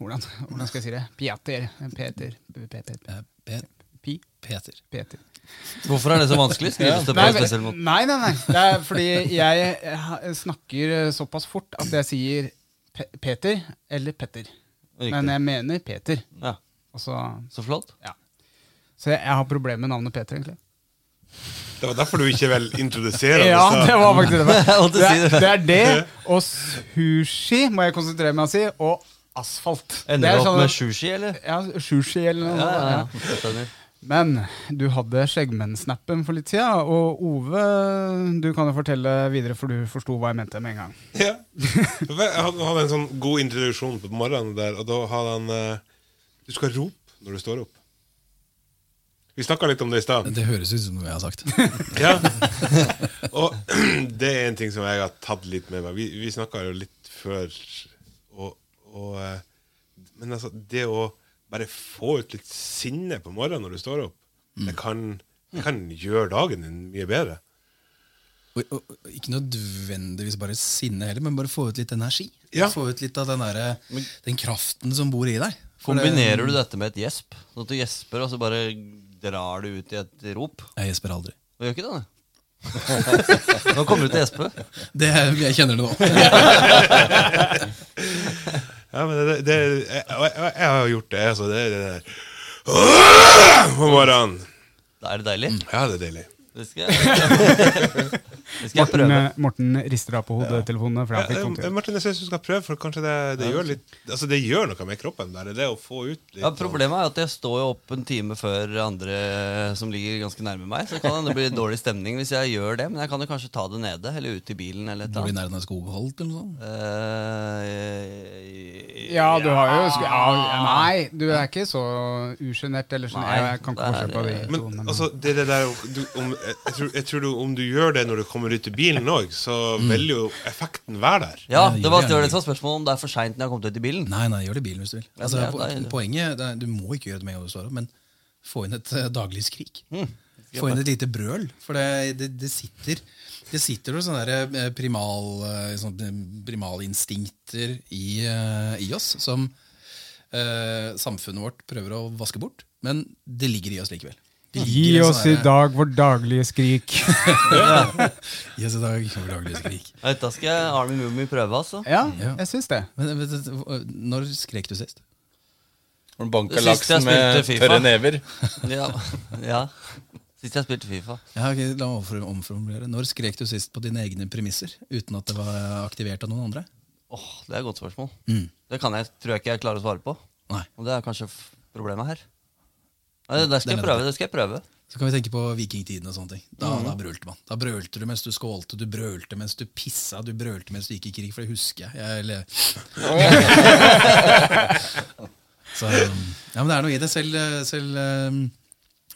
A: Hvordan, hvordan skal jeg si det? Peter. Peter. Peter.
D: Eh,
A: Pi?
D: Peter.
A: Peter.
C: Hvorfor er det så vanskelig? Skrives det på en spesiell måte?
A: nei, nei, nei. Det er fordi jeg eh, snakker såpass fort at jeg sier Pe Peter eller Petter.
C: Riktig.
A: Men jeg mener Peter.
C: Ja,
A: Altså,
C: Så flott.
A: ja. Så jeg, jeg har problemer med navnet Peter, egentlig.
E: Det var derfor du ikke vel introdusere
A: Ja,
E: det.
A: det var faktisk det. Det er
C: det.
A: er det og sushi må jeg konsentrere meg om å si, og asfalt.
C: Ender
A: er
C: du opp
A: sånn-
C: med sushi, eller?
A: Ja, sushi eller noe.
C: Ja, ja, ja.
A: ja. Men du hadde Skjeggmenn-snappen for litt siden, og Ove, du kan jo fortelle videre, for du forsto hva jeg mente med en gang.
E: Ja. Han hadde en sånn god introduksjon på morgenen der, og da hadde han eh, Du skal rope når du står opp. Vi snakka litt om det i stad.
D: Det høres ut som noe jeg har sagt.
E: Ja. Og det er en ting som jeg har tatt litt med meg. Vi, vi snakka jo litt før, og, og eh, Men altså, det å bare få ut litt sinne på morgenen når du står opp, det, kan, det kan gjøre dagen din mye bedre.
D: Og, og, og ikke nødvendigvis bare sinne heller, men bare få ut litt energi.
E: Ja.
D: Få ut litt av den, der, den kraften som bor i deg. For det-
C: Kombinerer du dette med et gjesp? Sånn at du gjesper, og så bare drar du ut i et rop?
D: Jeg gjesper aldri.
C: Du gjør ikke det? det. Nå kommer du til Espe.
D: Det, jeg kjenner det nå.
E: Ja, men det, det, jeg, jeg, jeg har gjort det. Altså, det, det der Om morgenen.
C: Da er det deilig.
E: Ja, det er deilig.
C: Det skal jeg, det skal jeg prøve.
A: Morten, Morten rister av på hodetelefonene.
E: Ja, eh. Martin, jeg syns du skal prøve, for kanskje det, det, gjør litt, altså, det gjør noe med kroppen. Der, det å få ut litt
C: Ja, problemet er at jeg står jo opp en time før andre som ligger ganske nærme meg. Så kan det bli dårlig stemning hvis jeg gjør det. Men jeg kan jo kanskje ta det nede, eller ut i bilen, eller et
D: Bor du i
C: eller
D: nærheten av skogholt eller noe sånt?
C: Uh,
A: Ja, du har jo ja, Nei, du er ikke så usjenert eller sånn. Jeg kan ikke forskjell på de
E: Men
A: to. Men,
E: altså, det, det der, du, om, jeg, tror, jeg tror du, om du gjør det når du kommer ut i bilen òg, så vil jo effekten være der.
C: Ja,
D: Ja,
C: det var det
D: det.
C: som var spørsmålet om det er for seint når jeg har kommet ut i bilen.
D: Nei, nei, gjør det i bilen hvis du vil.
C: Ja,
D: Altså,
C: det er- det er-
D: poenget det er, Du må ikke gjøre det med en gang du står opp, men få inn et eh, daglig skrik.
C: Mm.
D: Få inn et lite brøl. For det, det, det sitter det sitter noen sånne der, eh, primal, eh, sånne primalinstinkter i, eh, i oss som eh, samfunnet vårt prøver å vaske bort. Men det ligger i oss likevel. Det
A: Gi oss i dag vårt daglige skrik.
D: Gi oss i dag vårt daglige skrik.
C: Dette skal Army Mummy prøve, altså.
A: Ja, jeg syns det.
D: Men, vet du, når skrek du sist?
B: Når du banka laksen med tørre never?
C: Ja, ja. Sist jeg spilte Fifa.
D: Ja, ok, la meg omformulere. Når skrek du sist på dine egne premisser uten at det var aktivert av noen andre?
C: Åh, Det er et godt spørsmål.
D: Mm.
C: Det kan jeg, tror jeg ikke jeg klarer å svare på.
D: Nei.
C: Og det er kanskje problemet her. Nei, det skal
D: Det
C: jeg prøve. det skal jeg prøve
D: Så kan vi tenke på vikingtiden og sånne ting. Da, da brølte man. Da brølte du mens du skålte, du brølte mens du pissa, du brølte mens du gikk i krig, for det husker jeg. jeg eller... Så, ja, men det er noe i det. Selv, selv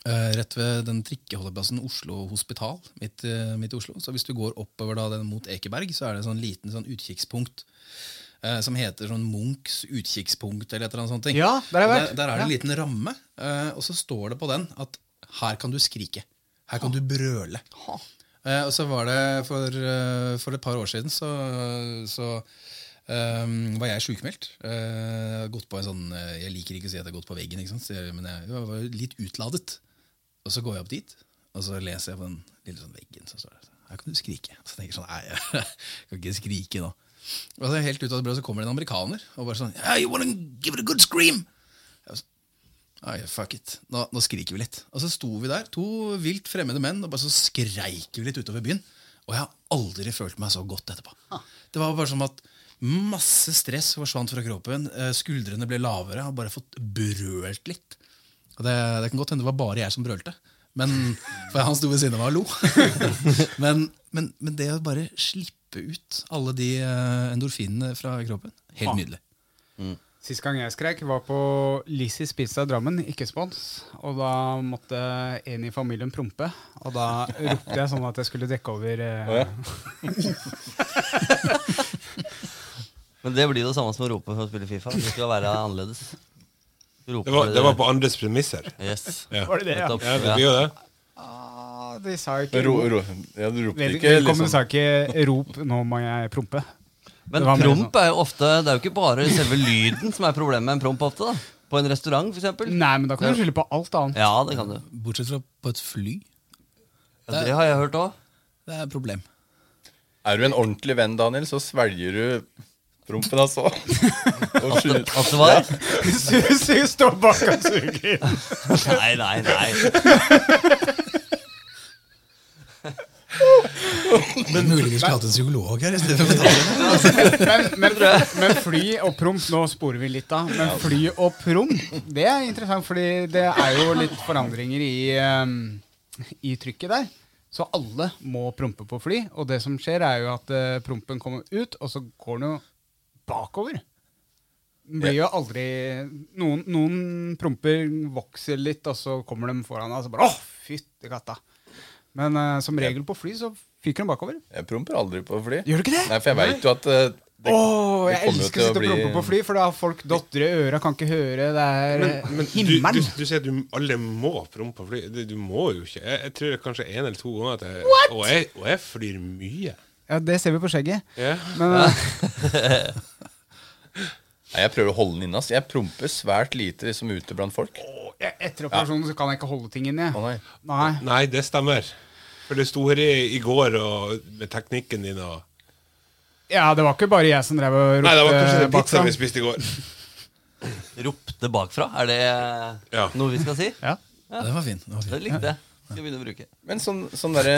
D: eh, rett ved den trikkeholdeplassen Oslo Hospital, midt, eh, midt i Oslo, så hvis du går oppover da, den mot Ekeberg, så er det en sånn liten sånn utkikkspunkt eh, som heter sånn Munchs utkikkspunkt, eller et eller annet sånt.
A: Ja, der jeg.
D: Der, der er det en liten ramme, eh, og så står det på den at her kan du skrike. Her kan du brøle. Eh, og så var det for, eh, for et par år siden så, så Um, var jeg sjukmeldt. Uh, gått på en sånn, uh, jeg liker ikke å si at jeg har gått på veggen, jeg- men jeg var litt utladet. Og så går jeg opp dit, og så leser jeg på den lille sånn veggen. Så står det her kan du skrike. Så tenker jeg sånn, nei, jeg kan ikke skrike nå. Og så helt ut av det blå så kommer det en amerikaner og bare sånn yeah, you wanna give it a good scream? Jeg var sånn, fuck it. Nå, nå skriker vi litt. Og så sto vi der, to vilt fremmede menn, og bare så skreik vi litt utover byen. Og jeg har aldri følt meg så godt etterpå. Det var bare som at masse stress forsvant fra kroppen. eh, Skuldrene ble lavere. Jeg har bare fått brølt litt. Og det, det kan godt hende det var bare jeg som brølte. Men, for han sto ved siden av meg og lo. men, men, men det å bare slippe ut alle de eh, endorfinene fra kroppen, helt nydelig.
A: Sist gang jeg skrek, var på Lizzie's Pizza i Drammen, ikke spons. Og da måtte en i familien prompe. Og da ropte jeg sånn at jeg skulle dekke over eh,
C: Men det blir jo det samme som å rope for å spille Fifa. Det skal være annerledes.
E: Det var, det var på andres premisser.
C: Yes.
E: Ja,
A: Var det det, ja?
E: Ja det blir jo det.
A: De sa ikke
B: Ro, ro, ja, du ropte ikke
A: Vedkommende sa
B: liksom
A: ikke 'rop, nå må jeg prompe'.
C: Men promp er jo ofte Det er jo ikke bare selve lyden som er problemet med en promp ofte. da På en restaurant, eksempel.
A: Nei, men da kan du skylde på alt annet.
C: Ja, det kan du.
D: Bortsett fra på et fly.
C: Ja, det har jeg hørt òg.
D: Det er et problem.
B: Er du en ordentlig venn, Daniel, så svelger du prompen, altså. Og skyter.
C: At det var
A: Susi står bak og suger.
C: Nei, nei, nei.
D: Men mulig vi skulle hatt en psykolog her.
A: Men, men, men fly og promp Nå sporer vi litt av. Men fly og promp, det er interessant, fordi det er jo litt forandringer i, um, i trykket der. Så alle må prompe på fly. Og det som skjer, er jo at eh, prompen kommer ut, og så går den jo bakover. Den blir jo aldri Noen, noen promper vokser litt, og så kommer de foran deg, og så bare Å, fytti katta. Men uh, som regel på fly så fyker de bakover.
B: Jeg promper aldri på fly.
A: Gjør du ikke det?
B: Nei, for jeg veit jo at uh, det,
A: oh, jeg
B: det kommer jo
A: elsker å
B: å
A: sitte og prompe på fly, for da har folk dotter i øra, kan ikke høre. Det er
E: Men, men du, du,
A: himmelen.
E: du sier at du alle må prompe på fly. Du, du må jo ikke. Jeg, jeg tror det er kanskje en eller to ganger at jeg Og jeg, og jeg flyr mye.
A: Ja, det ser vi på skjegget.
E: Ja.
A: Men eh,
B: Nei, jeg prøver å holde den inne. Jeg promper svært lite liksom ute blant folk.
A: Etter operasjonen så kan jeg ikke holde ting inni.
B: Nei.
A: Nei.
E: Nei, det stemmer. For det sto her i, i går og, med teknikken din og
A: Ja, det var ikke bare jeg som drev og ropte
E: Nei, det var kanskje den
A: bakfra.
E: pizzaen vi spiste i går.
C: Ropte bakfra? Er det
E: Ja.
C: noe vi skal si?
A: Ja.
D: Ja, det var fint. Det var
C: Det likte jeg. Skal begynne å bruke.
B: Men sånn, sånn derre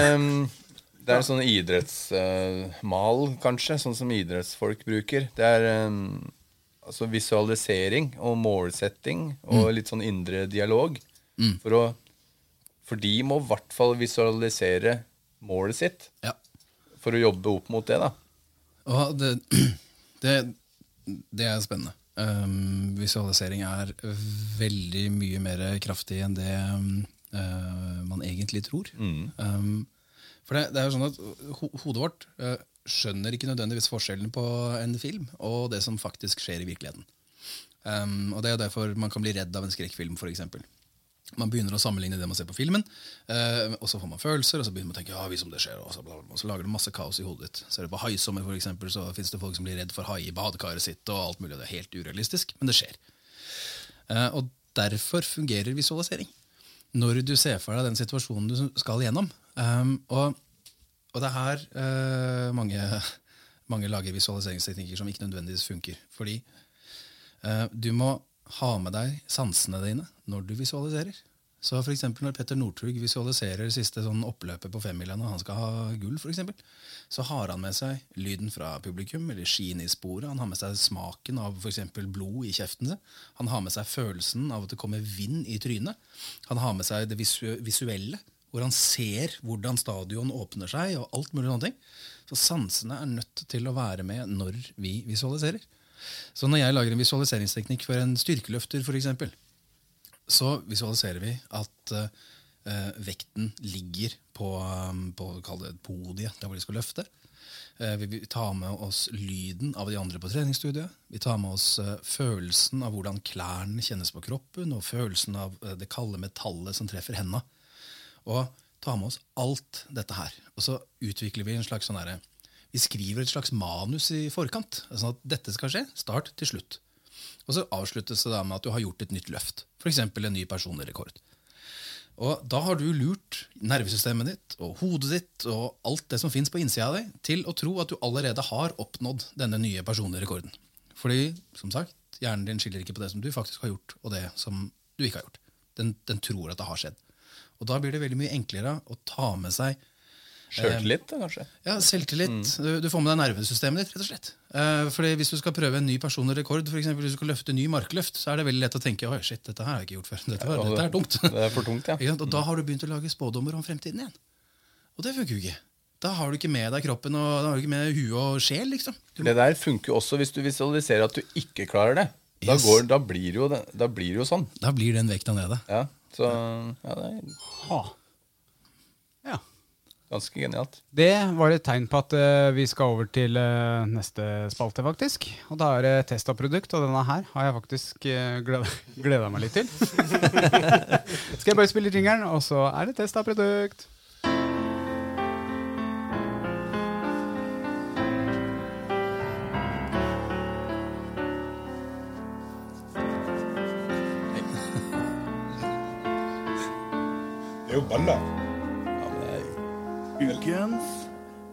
B: Det er sånn idrettsmal, kanskje, sånn som idrettsfolk bruker. Det er mm, altså visualisering og målsetting og litt sånn indre dialog. For, å, for de må i hvert fall visualisere målet sitt
D: Ja.
B: for å jobbe opp mot det. da
D: Og det, det, det er spennende. Um, visualisering er veldig mye mer kraftig enn det um, uh, man egentlig tror. Um, for det, det er jo sånn at ho hodet vårt uh, skjønner ikke nødvendigvis forskjellen på en film og det som faktisk skjer i virkeligheten. Um, og Det er derfor man kan bli redd av en skrekkfilm, f.eks. Man begynner å sammenligne det man ser på filmen, uh, og så får man følelser, og så begynner man å tenke ja, hvis om det skjer, og så, bla, bla, og så lager det masse kaos i hodet ditt. Ser du på Haisommer, for eksempel, så fins det folk som blir redd for hai i badekaret sitt, og alt mulig. Det er helt urealistisk, men det skjer. Uh, og derfor fungerer visualisering. Når du ser for deg den situasjonen du skal gjennom. Um, og, og det er her uh, mange, mange lager visualiseringsteknikker som ikke nødvendigvis funker. Fordi uh, Du må ha med deg sansene dine når du visualiserer. Så for Når Petter Northug visualiserer siste sånn oppløpet på femmila når han skal ha gull, for eksempel, så har han med seg lyden fra publikum, eller skien i sporet. Han har med seg smaken av for blod i kjeften sin. Han har med seg følelsen av at det kommer vind i trynet. Han har med seg det visu visuelle, hvor han ser hvordan stadion åpner seg. og alt mulig sånne ting. Så sansene er nødt til å være med når vi visualiserer. Så når jeg lager en visualiseringsteknikk for en styrkeløfter, for eksempel, så visualiserer vi at uh, vekten ligger på, um, på det podiet, der hvor de skal løfte. Uh, vi, tar med oss lyden av de andre på treningsstudiet. Vi tar med oss uh, følelsen av hvordan klærne kjennes på kroppen, og følelsen av det kalde metallet som treffer henda. Og tar med oss alt dette her. Og så utvikler vi en slags sånn derre Vi skriver et slags manus i forkant. Sånn at dette skal skje. Start til slutt. Og så avsluttes det da med at du har gjort et nytt løft. F.eks. en ny personlig-rekord. Og da har du lurt nervesystemet ditt og hodet ditt og alt det som fins på innsida av deg, til å tro at du allerede har oppnådd denne nye personlige rekorden. Fordi, som sagt, hjernen din skiller ikke på det som du faktisk har gjort, og det som du ikke har gjort. Den, den tror at det har skjedd. Og da blir det veldig mye enklere å ta med seg
B: Sjøltillit, eh, kanskje.
D: ja, selvtillit. Du, du får med deg nervesystemet ditt, rett og slett. Eh, fordi Hvis du skal prøve en ny personlig rekord, for eksempel, hvis du skal løfte ny markløft, så er det veldig lett å tenke oi, shit, dette her har jeg ikke gjort før. Dette, var, dette er dumt.
B: Det er for tungt, ja.
D: Og da har du begynt å lage spådommer om fremtiden igjen. Og det funker jo ikke. Da har du ikke med deg kroppen og da har du ikke med huet og sjel. liksom. Du,
B: Det der funker jo også hvis du visualiserer at du ikke klarer det. Da, går, da, blir, det- da blir det jo sånn.
D: da blir den vekta nede.
B: Ja, så ja, det er.
A: Ja.
B: ganske genialt.
A: Det var et tegn på at eh, vi skal over til eh, neste spalte, faktisk. Og da er det test av produkt, og denne her har jeg faktisk uh, gleda meg litt til. skal jeg bare spille jingeren, og så er det test av produkt.
E: Er baller.
B: Ja, men det er,
F: Ukens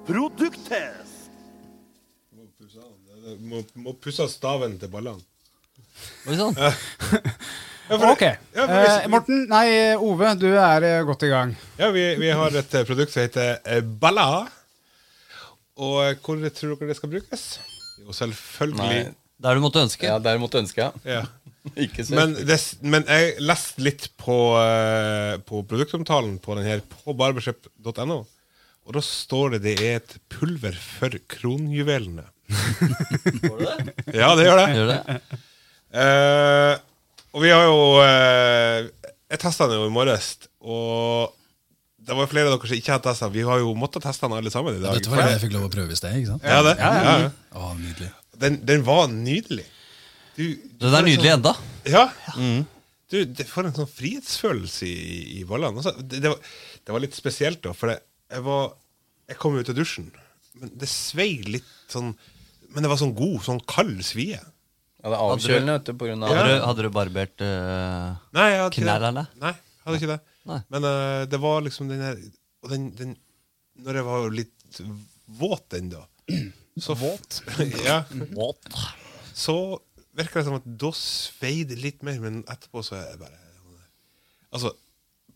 F: produkttest.
E: Må pusse Må, må pusse staven til ballene.
C: Var det sånn?
E: Ja, for-
A: Ok.
E: Ja, for hvis-
A: Eh, Morten, nei, Ove, du er eh, godt i gang.
E: Ja, vi, vi har et eh, produkt som heter eh, Balla. Og hvor tror dere det skal brukes? Jo, selvfølgelig
B: Nei.
C: Der du måtte ønske.
B: Ja, der måtte ønske, ja.
E: ja. Men, det, men jeg leste litt på, eh, på produktomtalen på den her på barbershop.no. Og da står det det er et pulver for kronjuvelene. Ja, det gjør det.
C: Gjør det?
E: Uh, og vi har jo uh, Jeg testa den jo i morges, og det var flere av dere som ikke hadde testa. Vi har jo måttet teste den alle sammen i dag.
D: Dette var det jeg fikk lov å prøve i sted. ikke sant?
E: Ja, det. Ja, ja.
D: Å, nydelig.
E: Den, den var nydelig. Du, du
C: Den er nydelig
E: sånn-
C: enda.
E: Ja. Du, det får en sånn frihetsfølelse i, i ballene. Altså, det, det, var, det var litt spesielt, da, for det, jeg, var, jeg kom ut av dusjen, men det svei litt sånn Men det var sånn god, sånn kald svie.
B: Ja, det er avkjølende, vet du, på grunn av
C: Hadde, du, hadde du barbert eh,
E: Nei, jeg hadde ikke
C: Knærne?
E: det. Nei, jeg hadde ikke det.
C: Nei.
E: Men eh, det var liksom den her Og den, den Når jeg var litt våt ennå så Våt? ja.
C: Våt.
E: Så virker det som at da svei det litt mer, men etterpå så er det bare Altså,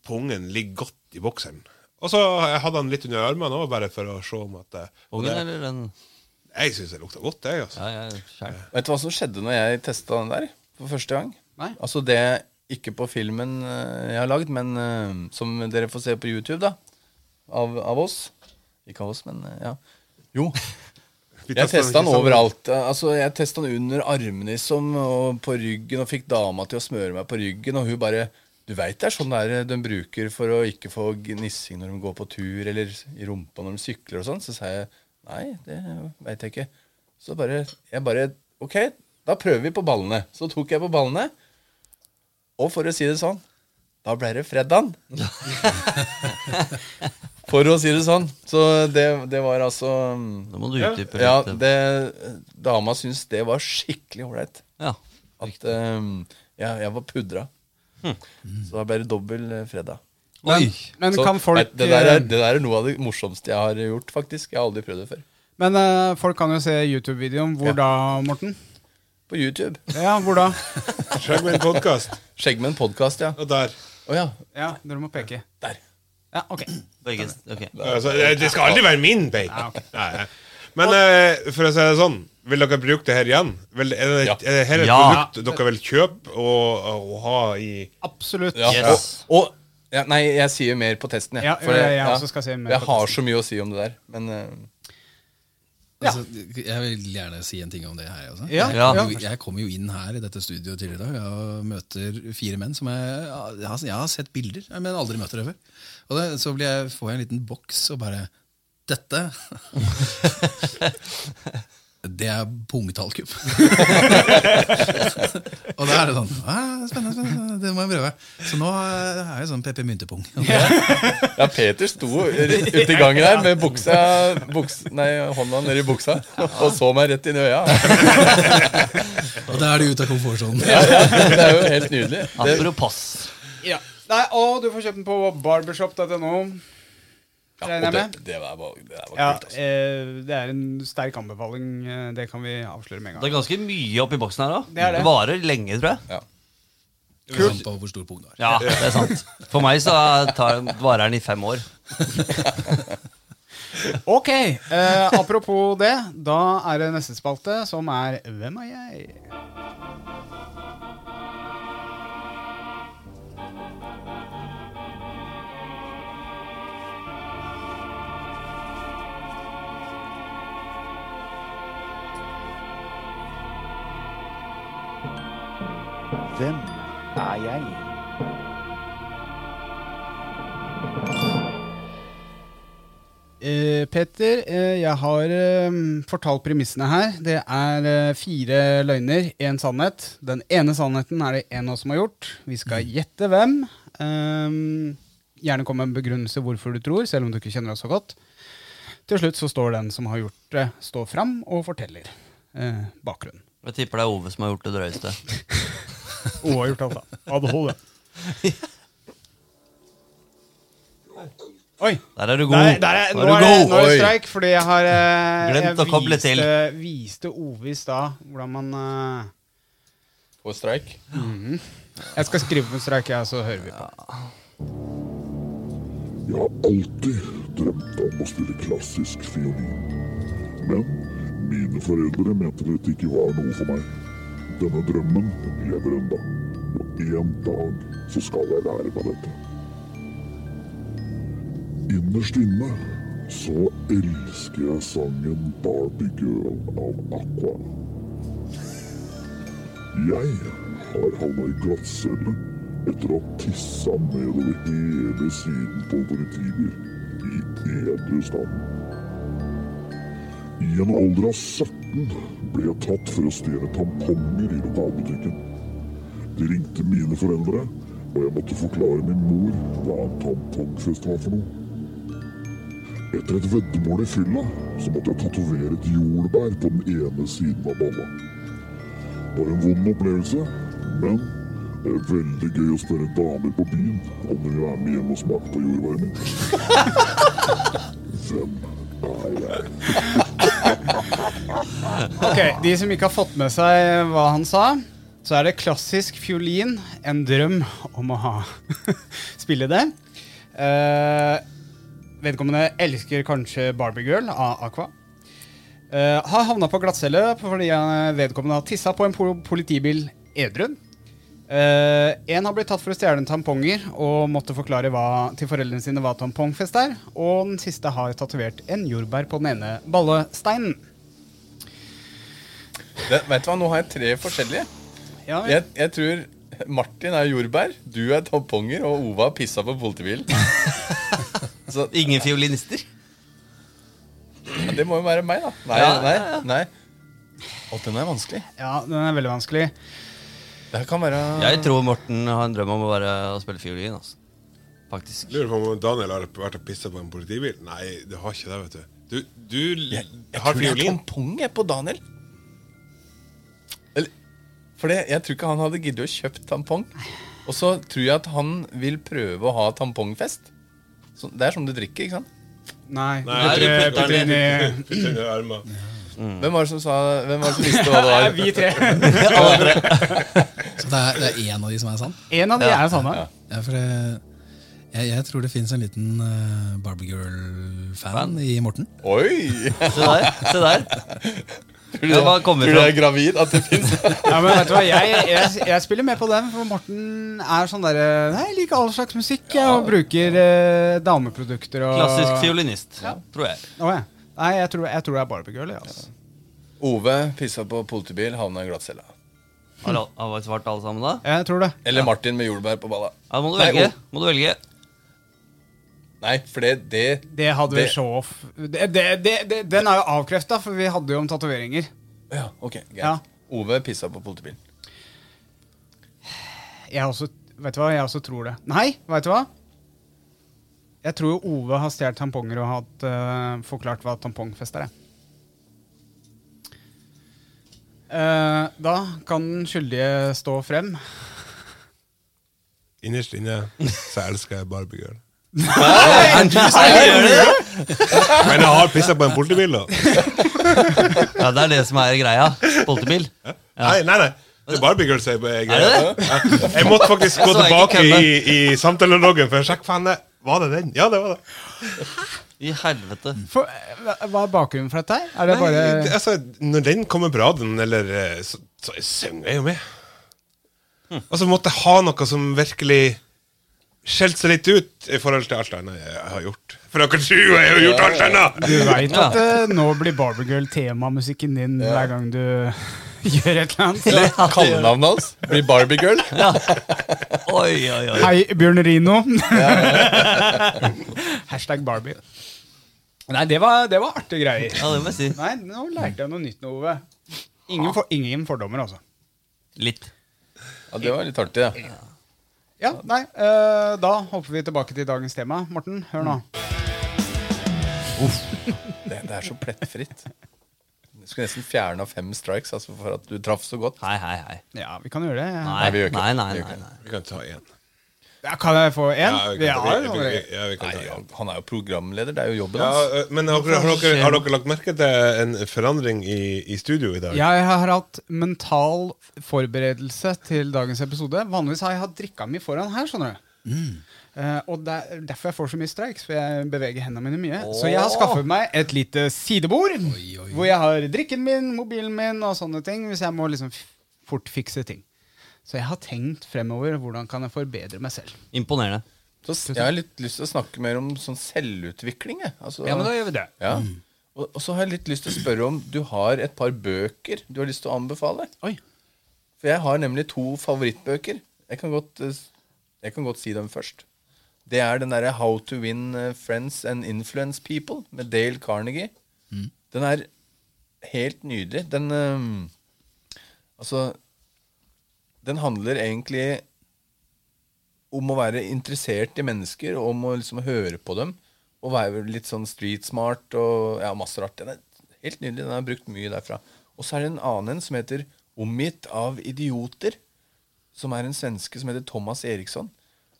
E: pungen ligger godt i bokseren. Og så jeg hadde han litt under armene òg, bare for å se om at
C: Pungen
E: det,
C: eller den
E: Jeg syns det lukta godt, jeg. altså.
C: Ja, ja.
B: Vet du hva som skjedde når jeg testa den der for første gang?
A: Nei.
B: Altså det ikke på filmen eh, jeg har lagd, men eh, som dere får se på YouTube, da. Av, av oss. Ikke av oss, men eh, ja. Jo. Jeg testa den overalt. Altså, jeg testa den under armene liksom, og på ryggen, og fikk dama til å smøre meg på ryggen, og hun bare Du veit det er sånn der de bruker for å ikke få gnissing når de går på tur, eller i rumpa når de sykler og sånn. Så sa jeg nei, det veit jeg ikke. Så bare Jeg bare Ok, da prøver vi på ballene. Så tok jeg på ballene, og for å si det sånn da ble det fredag. For å si det sånn. Så det, det var altså
C: Nå må du utdype
B: ja,
C: litt.
B: det, dama syntes det var skikkelig ålreit.
C: Ja.
B: At um, ja, jeg var pudra.
C: Hm.
B: Så da ble det dobbel eh, fredag.
A: Men, men
B: Så,
A: kan folk
B: nei, det, der er,
A: eh,
B: det der er noe av det morsomste jeg har gjort, faktisk. Jeg har aldri prøvd det før.
A: Men uh, folk kan jo se YouTube-videoen. Hvor
B: Ja.
A: da, Morten?
B: På YouTube.
A: Ja, hvor da?
E: Skjegg podcast.
B: en podkast, ja.
E: Og der.
B: Oh, ja.
A: Ja, dere må peke.
B: Der.
A: Ja, ok.
C: Begge Ok.
E: Altså, det det skal aldri være min bacon.
A: Ja, ok.
E: Nei. Men eh, for å si det sånn, vil dere bruke det her igjen? Vil, er, det, er det her et
C: Ja.
E: produkt dere vil kjøpe og, og ha i
A: Absolutt.
B: ja.
C: Yes.
B: Og, og ja, Nei, jeg sier mer på testen, jeg.
A: Ja, jeg- jeg også skal si mer
B: jeg har så mye å si om det der. Men eh,
D: Altså, jeg vil gjerne si en ting om det her. Også.
A: Ja,
D: jeg,
C: ja.
D: kommer jo- jeg kom jo inn her i dette studioet tidligere i dag og møter fire menn som jeg, jeg, har, jeg har sett bilder, men aldri møtt dere før. Og det, så blir jeg, får jeg en liten boks og bare Dette Det er pungetallkupp. og da er det sånn ah, Spennende, spennende, det må jeg prøve. Så nå er jeg sånn peppermyntepung.
B: Ja, Peter sto ute i gangen her med buksa, buks, nei, hånda nedi buksa og så meg rett inn i øya.
D: Og da er du ute av komfortsonen.
B: Ja, ja, det er jo helt nydelig.
C: Apropos.
A: Ja. Nei, og du får kjøpt den på barbershop.no.
B: ja, og det, det var, det var kult, altså.
A: eh, det er en sterk anbefaling. eh, Det kan vi avsløre med en gang.
C: Det er ganske mye oppi boksen her, òg.
A: Det det. det.
C: varer lenge, tror jeg.
B: Ja.
D: Kult. På hvor stor pung du har.
C: Ja, det er sant. For meg så tar, varer den i fem år.
A: Ok, eh, apropos det. Da er det neste spalte, som er Hvem er jeg?
F: Hvem er jeg?
A: Eh, Petter, eh, jeg har eh, fortalt premissene her. Det er eh, fire løgner, én sannhet. Den ene sannheten er det en av oss som har gjort. Vi skal gjette hvem. Eh, gjerne kom med en begrunnelse hvorfor du tror, selv om du ikke kjenner oss så godt. Til slutt så står den som har gjort det, står fram og forteller eh, bakgrunnen.
C: Jeg tipper det er Ove som har gjort det drøyeste.
A: Ove har gjort. ADHD. Oi.
C: Der er du god.
A: Der, der er, nå, er det, nå er det streik, fordi jeg har eh,
C: Glemt
A: jeg
C: å koble til.
A: viste, viste Ove i stad hvordan man eh,
B: På streik.
A: Jeg skal skrive på en streik, jeg, så hører vi på.
G: Jeg har alltid drømt om å spille klassisk fiolin. Men mine foreldre mente dette ikke var noe for meg. Denne drømmen lever ennå. Og en dag så skal jeg lære meg dette. Innerst inne så elsker jeg sangen Barbie Girl av Aqua. Jeg har havna i glattcelle etter å ha tissa nedover hele siden på en politibil i edru stand. I en alder av 17 ble jeg tatt for å stjele tamponger i lokalbutikken. De ringte mine foreldre, og jeg måtte forklare min mor hva en tampongfest var for noe. Etter et veddemål i fylla så måtte jeg tatovere et jordbær på den ene siden av balla. Det var en vond opplevelse, men det er veldig gøy å spørre damer på byen om de vil være med hjem og smake på jordbæret mitt. Hvem er jeg?
A: Ok, De som ikke har fått med seg hva han sa, så er det klassisk fiolin, en drøm om å ha spille det. Uh, vedkommende elsker kanskje Barbie Girl av Aqua. Uh, har havna på glattcelle fordi vedkommende har tissa på en pol- politibil edru. Eh, en har blitt tatt for å stjele tamponger og måtte forklare hva, til foreldrene sine hva tampongfest er. Og den siste har tatovert en jordbær på den ene ballesteinen.
B: Det, vet du hva, Nå har jeg tre forskjellige.
A: Ja.
B: Jeg, jeg tror Martin er jordbær, du er tamponger, og Ova har pissa på politibilen. Så
C: Ingen fiolinister?
B: ja, det må jo være meg, da. Nei,
C: Ja,
B: nei,
C: ja, ja.
B: nei. Og den er vanskelig.
A: Ja, den er veldig vanskelig.
B: Det kan være
C: Jeg tror Morten har en drøm om å, være, å spille fiolin. Altså. Faktisk.
E: Lurer på om Daniel har vært og pissa på en politibil. Nei, du har ikke det, vet du. Du, du
B: Jeg, jeg
E: har
B: tror det er tamponget på Daniel. Eller, for det, jeg tror ikke han hadde giddet å kjøpt tampong. Og så tror jeg at han vil prøve å ha tampongfest. Så, det er som du drikker, ikke sant?
A: Nei,
E: Nei,
A: du putter,
E: den i armen.
B: Hvem var det som sa Hvem var det som visste hva det var?
A: Vi tre.
D: Så det er, det er én av de som er sann?
A: En av de er sanne.
D: Ja, for det, jeg, jeg tror det fins en liten uh, Barbie Girl-fan i Morten.
B: Oi!
C: Se der. Se der.
B: Tror du,
C: det
B: tror du er gravid? At det fins?
A: Ja, men vet du hva, jeg, jeg, jeg spiller med på den, for Morten er sånn derre jeg liker all slags musikk, ja. og bruker eh, dameprodukter og
C: Klassisk fiolinist, tror jeg.
A: Oh, ja. Nei, jeg tror, jeg tror det er Barbie Girl. Ja, altså.
B: Ove pissa på politibil, havna i glattcella.
C: Har vi svart alle sammen da?
A: Jeg tror det.
B: Eller Martin med jordbær på balla.
C: Ja, må du
B: Nei,
C: velge. Må du velge.
B: Nei, for det, det
A: Det hadde vi
B: Det-
A: så off. Det, det, det, det, den er jo avkrefta, for vi hadde jo om tatoveringer.
B: Ja, ok, greit.
A: Ja.
B: Ove pissa på politibilen.
A: Jeg også, vet du hva, jeg også tror det. Nei, vet du hva? Jeg tror jo Ove har stjålet tamponger og hatt, eh, forklart hva tampongfest er. jeg. Eh, da kan den skyldige stå frem.
E: Innerst inne så elsker jeg Barbie Girl. Men jeg har pissa på en politibil, da.
C: Ja, Det er det som er greia. Politibil.
E: Nei, nei, nei. Det er Barbie Girl som greia.
C: det det?
E: Ja. Jeg måtte faktisk gå
C: jeg
E: tilbake i, i samtaleloggen for å sjekke faen, Var det den? Ja, det var det.
C: I helvete.
A: For, eh, hva- er bakgrunnen for dette? her? Er det
E: Nei,
A: bare
E: altså, når den kommer bra, den, eller eh, så, så synger jeg jo med. Hm. Altså måtte jeg ha noe som virkelig skjelte seg litt ut i forhold til alt annet jeg har gjort. For dere tror jeg har gjort alt annet!
A: Du veit at ja. nå blir Barbie Girl temamusikken din hver gang du gjør et eller annet?
B: Eller kallenavnet hans blir Barbie Girl.
C: Oi, oi, oi.
A: Hei, Bjørn Rino. Hashtag Barbie. Nei, det var, det var artige greier.
C: Ja, det må jeg si.
A: Nei, nå lærte jeg noe nytt nå, Ove. Ingen, for, ingen fordommer, altså.
C: Litt.
B: Ja, Det var litt artig, ja.
A: Ja, nei, eh, Da hopper vi tilbake til dagens tema. Morten, hør nå.
B: Det, det er så plettfritt. Du skulle nesten fjerne fem strikes altså, for at du traff så godt.
C: Hei, hei, hei.
A: Ja, vi kan gjøre det.
C: Nei,
B: vi gjør ikke
C: nei, nei. Nei, nei.
E: Vi kan ta én.
A: Ja, kan jeg få én?
E: Ja, vi kan, vi, vi, vi, ja, vi kan ta én.
B: han er jo programleder. Det er jo jobben hans.
E: Ja, men har har, dere, har dere lagt merke til en forandring i, i studio i dag?
A: Jeg har hatt mental forberedelse til dagens episode. Vanligvis har jeg hatt drikka mi foran her, skjønner du. Eh, og det er derfor jeg får så mye streik, for jeg beveger hendene mine mye. Så jeg har skaffet meg et lite sidebord,
D: oi.
A: hvor jeg har drikken min, mobilen min og sånne ting, hvis jeg må liksom fort fikse ting. Så jeg har tenkt fremover hvordan kan jeg forbedre meg selv.
C: Imponerende.
B: Så jeg har litt lyst til å snakke mer om sånn selvutvikling. Altså,
A: Ja, men da gjør vi det.
B: ja. Og, og så har jeg litt lyst til å spørre om du har et par bøker du har lyst til å anbefale.
A: Oi.
B: For jeg har nemlig to favorittbøker. Jeg kan godt, eh, jeg kan godt si dem først. Det er den derre How to Win eh, Friends and Influence People med Dale Carnegie. Den er helt nydelig. Den um, Altså Den handler egentlig om å være interessert i mennesker, og om å liksom høre på dem. Og være litt sånn street smart og ja, masse rart. Den er helt nydelig. Den har brukt mye derfra. Og så er det en annen en som heter Omgitt av idioter. Som er en svenske som heter Thomas Eriksson.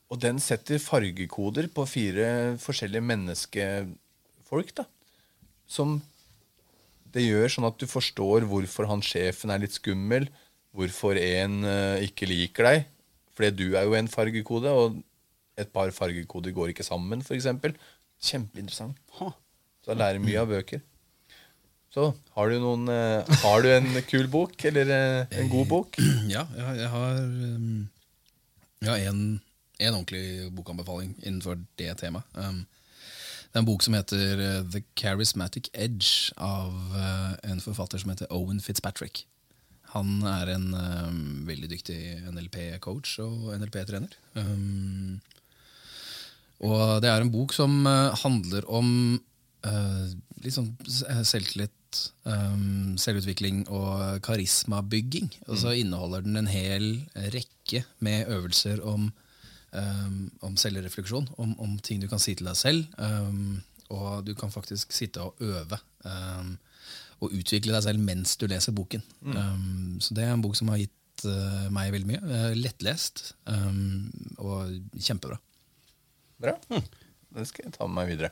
B: Og den setter fargekoder på fire forskjellige menneskefolk. da Som det gjør sånn at du forstår hvorfor han sjefen er litt skummel, hvorfor en uh, ikke liker deg. Fordi du er jo en fargekode, og et par fargekoder går ikke sammen, f.eks. Kjempeinteressant. Så jeg lærer mye av bøker. Så har du noen uh, Har du en kul bok, eller uh, en god bok?
D: Ja, jeg, jeg har um, Jeg har en, en ordentlig bokanbefaling innenfor det temaet. Um, det er en bok som heter uh, The Charismatic Edge av uh, en forfatter som heter Owen Fitzpatrick. Han er en um, veldig dyktig NLP-coach og NLP-trener. Um, og det er en bok som uh, handler om uh, sånn selvtillit, um, selvutvikling og karismabygging. Og så inneholder den en hel rekke med øvelser om, um, om selvrefleksjon, om, om ting du kan si til deg selv. Um, og du kan faktisk sitte og øve. Um, og utvikle deg selv mens du leser boken. Um, så det er en bok som har gitt uh, meg veldig mye. Uh, lettlest um, og kjempebra.
B: Bra. Den skal jeg ta med meg videre.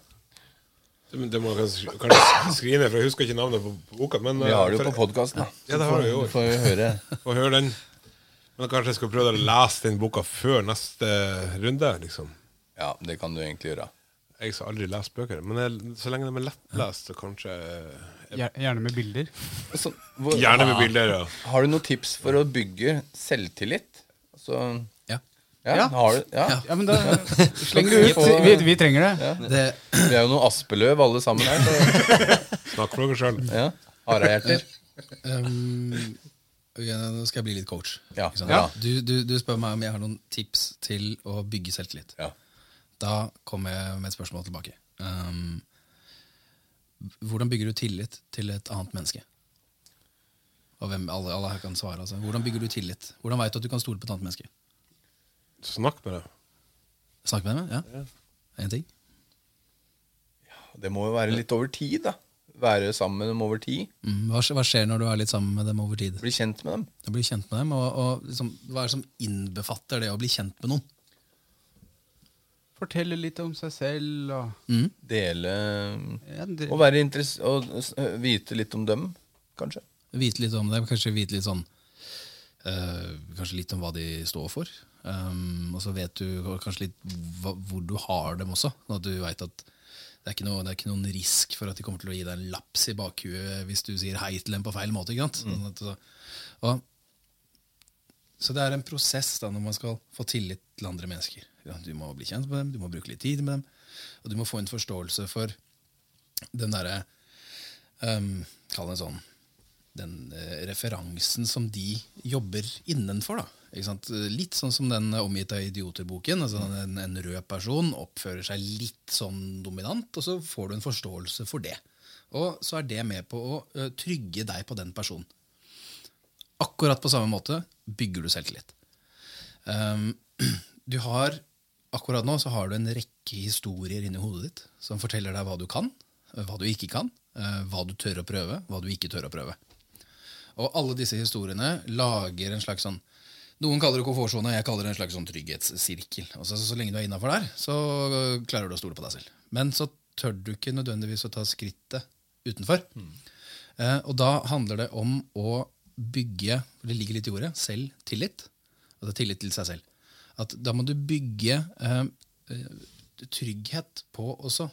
E: Det, det må kanskje kanskje skrive ned, for jeg husker ikke navnet på boka. Men,
B: Vi har det jo
E: for-
B: på podkasten.
E: Ja, det har vi jo.
B: Du får høre.
E: Høre den. Men kanskje jeg skal prøve å lese den boka før neste runde. liksom
B: Ja, det kan du egentlig gjøre.
E: Jeg har aldri lest bøker, men jeg, så lenge de er lettlest, så kanskje
A: jeg... Gjerne med bilder.
B: Så, hvor,
E: Gjerne med bilder. Ja.
B: Har du noen tips for å bygge selvtillit? Altså,
D: Ja.
B: ja,
A: Ja.
B: Har du, ja.
A: Ja, men da slenger du ut. Vi, vi trenger det.
D: Det,
B: Vi er jo noen aspeløv alle sammen her. Så,
E: Snakk for dere sjøl.
B: ja. Harehjerter.
D: um, nå skal jeg bli litt coach.
B: Ja.
D: Ikke sant?
B: Ja.
D: Du, du, du spør meg om jeg har noen tips til å bygge selvtillit.
B: Ja.
D: Da kommer jeg med et spørsmål tilbake. Um, hvordan bygger du tillit til et annet menneske? Og hvem, alle, alle her kan svare. Altså. Hvordan bygger du tillit? Hvordan vet du at du kan stole på et annet menneske?
E: Snakk med dem.
D: Snakk med dem? Ja. En ting?
B: Det må jo være litt over tid, da. Være sammen med dem over tid.
D: Mm, hva, hva skjer når du er litt sammen med dem over tid?
B: Bli kjent med dem.
D: Du blir kjent med dem, og, og liksom, Hva er det som innbefatter det å bli kjent med noen?
A: Fortelle litt om seg selv og
D: Mm.
B: Dele
A: ja, det,
B: Og og vite litt om dem, kanskje.
D: Vite litt om dem, kanskje vite litt sånn eh, Kanskje litt om hva de står for. Um, og så vet du kanskje litt hva, hvor du har dem også. Sånn at du vet at det er, ikke noe, det er ikke noen risk for at de kommer til å gi deg en laps i bakhuet hvis du sier hei til dem på feil måte. ikke sant? Sånn at, så- og, så det er en prosess da når man skal få tillit til andre mennesker. Du må bli kjent med dem, du må bruke litt tid med dem, og du må få en forståelse for den derre um, Kall det sånn den uh, referansen som de jobber innenfor. da. Litt sånn som den Omgitt av idioter-boken. altså en, en rød person oppfører seg litt sånn dominant, og så får du en forståelse for det. Og så er det med på å trygge deg på den personen. Akkurat på samme måte bygger du selvtillit. Um, du har, akkurat nå så har du en rekke historier inni hodet ditt som forteller deg hva du kan, hva du ikke kan, hva du tør å prøve, hva du ikke tør å prøve. Og alle disse historiene lager en slags sånn Noen kaller det komfortsone, jeg kaller det en slags sånn trygghetssirkel. Altså, så, så lenge du er innafor der, så øh, klarer du å stole på deg selv. Men så tør du ikke nødvendigvis å ta skrittet utenfor. Eh, og da handler det om å bygge for Det ligger litt i ordet selvtillit. Altså tillit til seg selv. At da må du bygge eh, eh, trygghet på også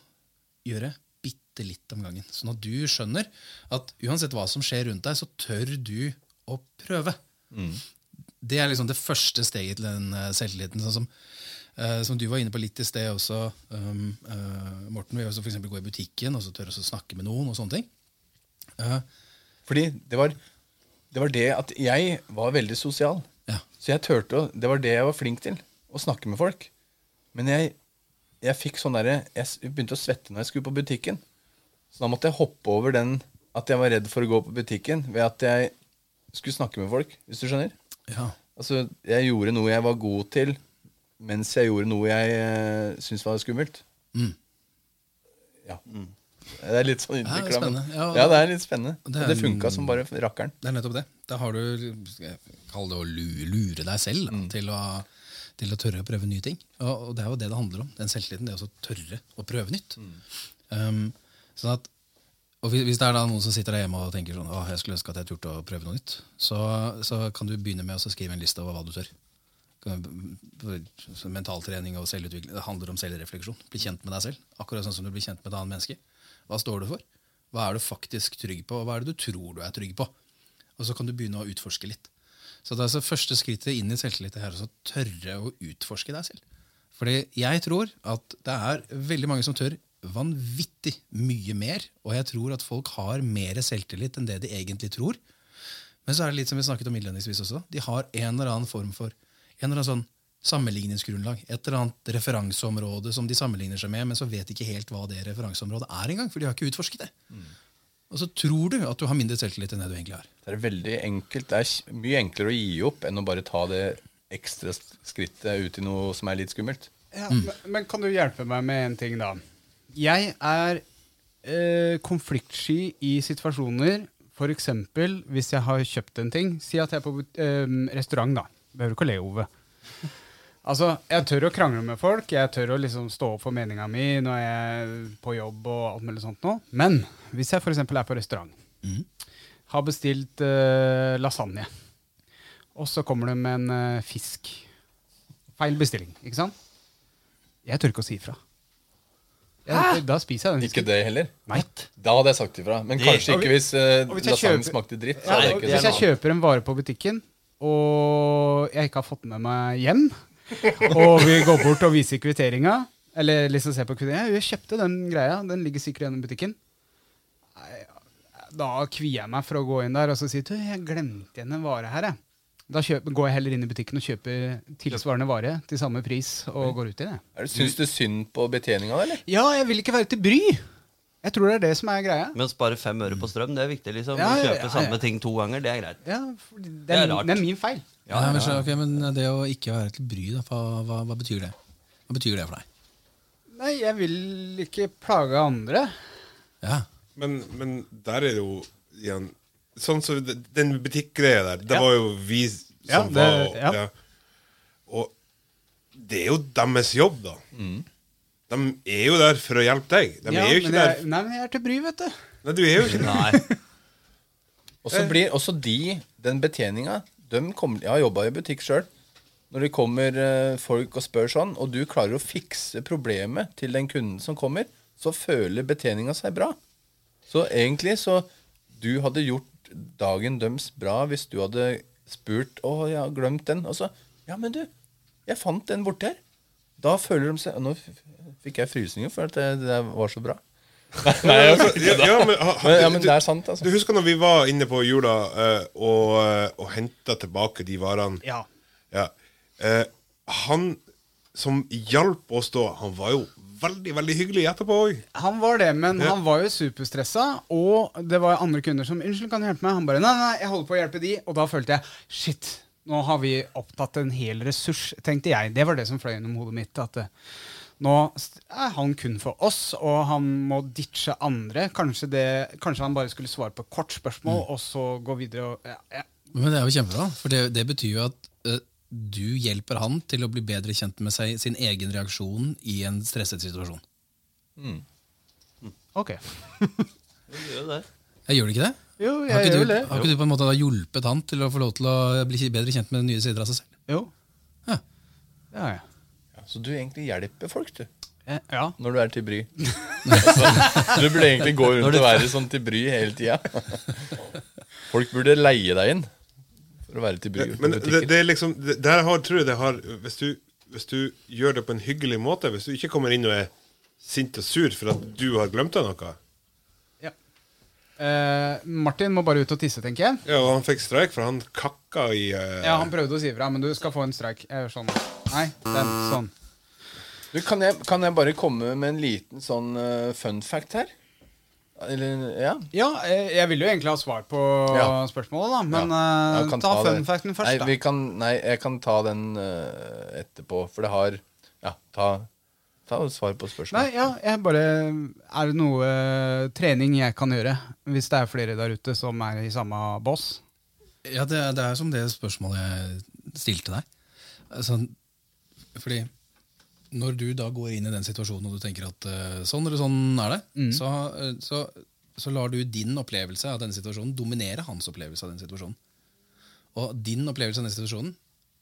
D: gjøre bitte litt om gangen. Sånn at du skjønner at uansett hva som skjer rundt deg, så tør du å prøve. Det er liksom det første steget til den eh, selvtilliten. Sånn som, Uh, som du var inne på litt i sted også, um, uh, Morten. Vi også for eksempel gå i butikken og så tørre å snakke med noen. og sånne ting. Uh,
B: Fordi det var, det var det at jeg var veldig sosial.
D: ja.
B: Så jeg tørte å Det var det jeg var flink til. Å snakke med folk. Men jeg, jeg fikk sånn der, Jeg begynte å svette når jeg skulle på butikken. Så da måtte jeg hoppe over den at jeg var redd for å gå på butikken ved at jeg skulle snakke med folk, hvis du skjønner.
D: Ja.
B: Altså, jeg gjorde noe jeg var god til, mens jeg gjorde noe jeg uh, syntes var skummelt.
D: Mm.
B: Ja. Det er litt sånn
D: Ja, det er
B: innvikla, men
D: spennende. Ja,
B: ja, det er litt spennende.
D: det
B: Og
D: er
B: det funka som bare rakkeren.
D: Det er nettopp det. Da har du Kall det å lu- lure deg selv da, til, å, til å tørre å prøve nye ting. Og, og det er jo det det handler om. Den selvtilliten. Det er også å tørre å prøve nytt. Um, sånn at, og hvis hvis det er da noen som sitter der hjemme og tenker sånn, Åh, jeg skulle ønske at jeg turte å prøve noe nytt, så, så kan du begynne med å skrive en liste over hva du tør. Mentaltrening og selvutvikling det handler om selvrefleksjon. Bli kjent med deg selv. Akkurat sånn som du blir kjent med et annet menneske. Hva står du for? Hva er du faktisk trygg på, og hva er det du tror du er trygg på? Og så kan du begynne å utforske litt. Så det er altså første skrittet inn i selvtillit er å tørre å utforske deg selv. Fordi jeg tror at det er veldig mange som tør vanvittig mye mer. Og jeg tror at folk har mer selvtillit enn det de egentlig tror. Men så er det litt som vi snakket om innledningsvis også. De har en eller annen form for en eller annen sånn sammenligningsgrunnlag. Et eller annet referanseområde som de sammenligner seg med, men så vet de ikke helt hva det referanseområdet er engang. For de har ikke utforsket det. Og så tror du at du har mindre selvtillit enn det du egentlig har.
B: Det er veldig enkelt. Det er mye enklere å gi opp enn å bare ta det ekstra skrittet ut i noe som er litt skummelt.
A: Ja, men, men kan du hjelpe meg med en ting, da? Jeg er eh, konfliktsky i situasjoner. F.eks. hvis jeg har kjøpt en ting. Si at jeg er på eh, restaurant, da. Behøver ikke å le, Ove. Altså, Jeg tør å krangle med folk. Jeg tør å liksom stå opp for meninga mi når jeg er på jobb. og alt mulig sånt nå. Men hvis jeg f.eks. er på restaurant, har bestilt eh, lasagne, og så kommer det med en eh, fisk Feil bestilling, ikke sant? Jeg tør ikke å si ifra. Jeg, da spiser jeg den
B: Ikke det heller.
A: Nei.
B: Da hadde jeg sagt ifra. Men kanskje ikke hvis uh,
A: hvis
B: lasagnen smakte dritt. Så
A: Ja,
B: hadde jeg
A: og
B: ikke
A: hvis jeg kjøper en vare på butikken, og jeg ikke har fått med meg hjem, og vi går bort og viser kvitteringa, eller liksom ser på kvitteringa Jeg kjøpte den greia, den ligger sikkert igjen i butikken. Da kvier jeg meg for å gå inn der og så si du, jeg glemte igjen en vare her. Jeg. Da kjøper, går jeg heller inn i butikken og kjøper tilsvarende vare til samme pris og går ut i det.
B: Er det- Syns du synd på betjeninga, eller?
A: Ja, jeg vil ikke være til bry! Jeg tror det er det som er greia.
C: Men spare fem øre på strøm, det er viktig. liksom
A: Ja, ja,
C: Kjøpe
A: ja,
C: samme ting to ganger, det er greit.
A: Ja, det, det,
C: Det er
A: er,
C: rart.
A: det er min feil.
D: Ja, men, så, ok, men det å ikke være til bry, da, hva, hva, hva betyr det? Hva betyr det for deg?
A: Nei, jeg vil ikke plage andre.
D: Ja,
E: Men, men der er det jo igjen Sånn som så den butikkgreia der, det
A: Ja.
E: var jo vi som
A: Ja, det-
E: var
A: ja.
E: ja. Og det er jo deres jobb, da. De er jo der for å hjelpe deg. De
A: Ja,
E: er jo ikke
A: men
E: der
A: jeg, nei, men jeg er til bry, vet du.
E: Nei, du er jo ikke det.
B: Og så blir også de, den betjeninga de kommer, Jeg har jobba i butikk sjøl. Når det kommer eh, folk og spør sånn, og du klarer å fikse problemet til den kunden som kommer, så føler betjeninga seg bra. Så egentlig så Du hadde gjort dagen døms bra hvis du hadde spurt 'Å, jeg har glemt den.' Og så 'Ja, men du, jeg fant den borti her.' Da føler de seg Nå f- fikk jeg frysninger for at det, det var så bra.
E: Nei, altså, ja, ja, men, ha, ha,
B: Men, ja, men
E: du,
B: det er sant, altså.
E: du husker når vi var inne på jula uh, og, uh, og henta tilbake de varene?
A: Ja.
E: Ja. Uh, han som hjalp oss da, han var jo veldig veldig hyggelig etterpå òg.
A: Han var det, men
E: Ja.
A: han var jo superstressa, og det var andre kunder som 'Unnskyld, kan du hjelpe meg?' Han bare 'Nei, nei, jeg holder på å hjelpe de', og da følte jeg 'Shit, nå har vi opptatt en hel ressurs', tenkte jeg. Det var det som fløy gjennom hodet mitt. At eh, nå er han kun for oss, og han må ditche andre. Kanskje, det, kanskje han bare skulle svare på et kort spørsmål, og så gå videre og ja, ja.
D: Men det er jo kjempebra, for det, det betyr jo at du hjelper han til å bli bedre kjent med seg, sin egen reaksjon i en stresset situasjon.
A: Ok.
C: Det gjør det.
D: Jeg gjør det ikke det?
A: Jo,
D: Har
A: jeg
D: ikke,
A: gjør
D: du,
A: det.
D: har ikke du på en måte da hjulpet han til å få lov til å bli bedre kjent med nye sider av seg selv?
A: Jo.
D: Ja.
A: Ja, ja. ja,
B: Så du egentlig hjelper folk, du.
A: Eh, Ja.
B: Når du er til bry. altså, du burde egentlig gå rundt og være sånn til bry hele tida. Folk burde leie deg inn for å være til bry.
E: Men
B: på
E: det, det er liksom det, Der har, tror jeg det har hvis du, hvis du gjør det på en hyggelig måte, hvis du ikke kommer inn og er sint og sur for at du har glemt deg noe
A: Eh, Martin må bare ut og tisse, tenker jeg.
E: Ja, og han fikk streik, for han kakka i eh,
A: Ja, Han prøvde å si ifra, men du skal få en streik. Sånn. Nei, den. Sånn.
B: Du, kan, jeg, kan jeg bare komme med en liten sånn uh, fun fact her? Eller, ja?
A: Ja, eh, jeg ville jo egentlig ha svar på
B: Ja.
A: spørsmålet, da. Men
B: Ja,
A: ta,
B: ta
A: fun facten først,
B: nei,
A: da.
B: Vi kan, nei, jeg kan ta den uh, etterpå, for det har Ja, ta, ta svar på spørsmålet.
A: Nei, ja, jeg bare Er det noe uh, trening jeg kan gjøre, hvis det er flere der ute som er i samme boss?
D: Ja, det, er- det er som det spørsmålet jeg stilte deg. Altså, fordi når du da går inn i den situasjonen og du tenker at uh, sånn eller sånn er det, så, eh, så, så lar du din opplevelse av denne situasjonen dominere hans opplevelse av den situasjonen. Og din opplevelse av den situasjonen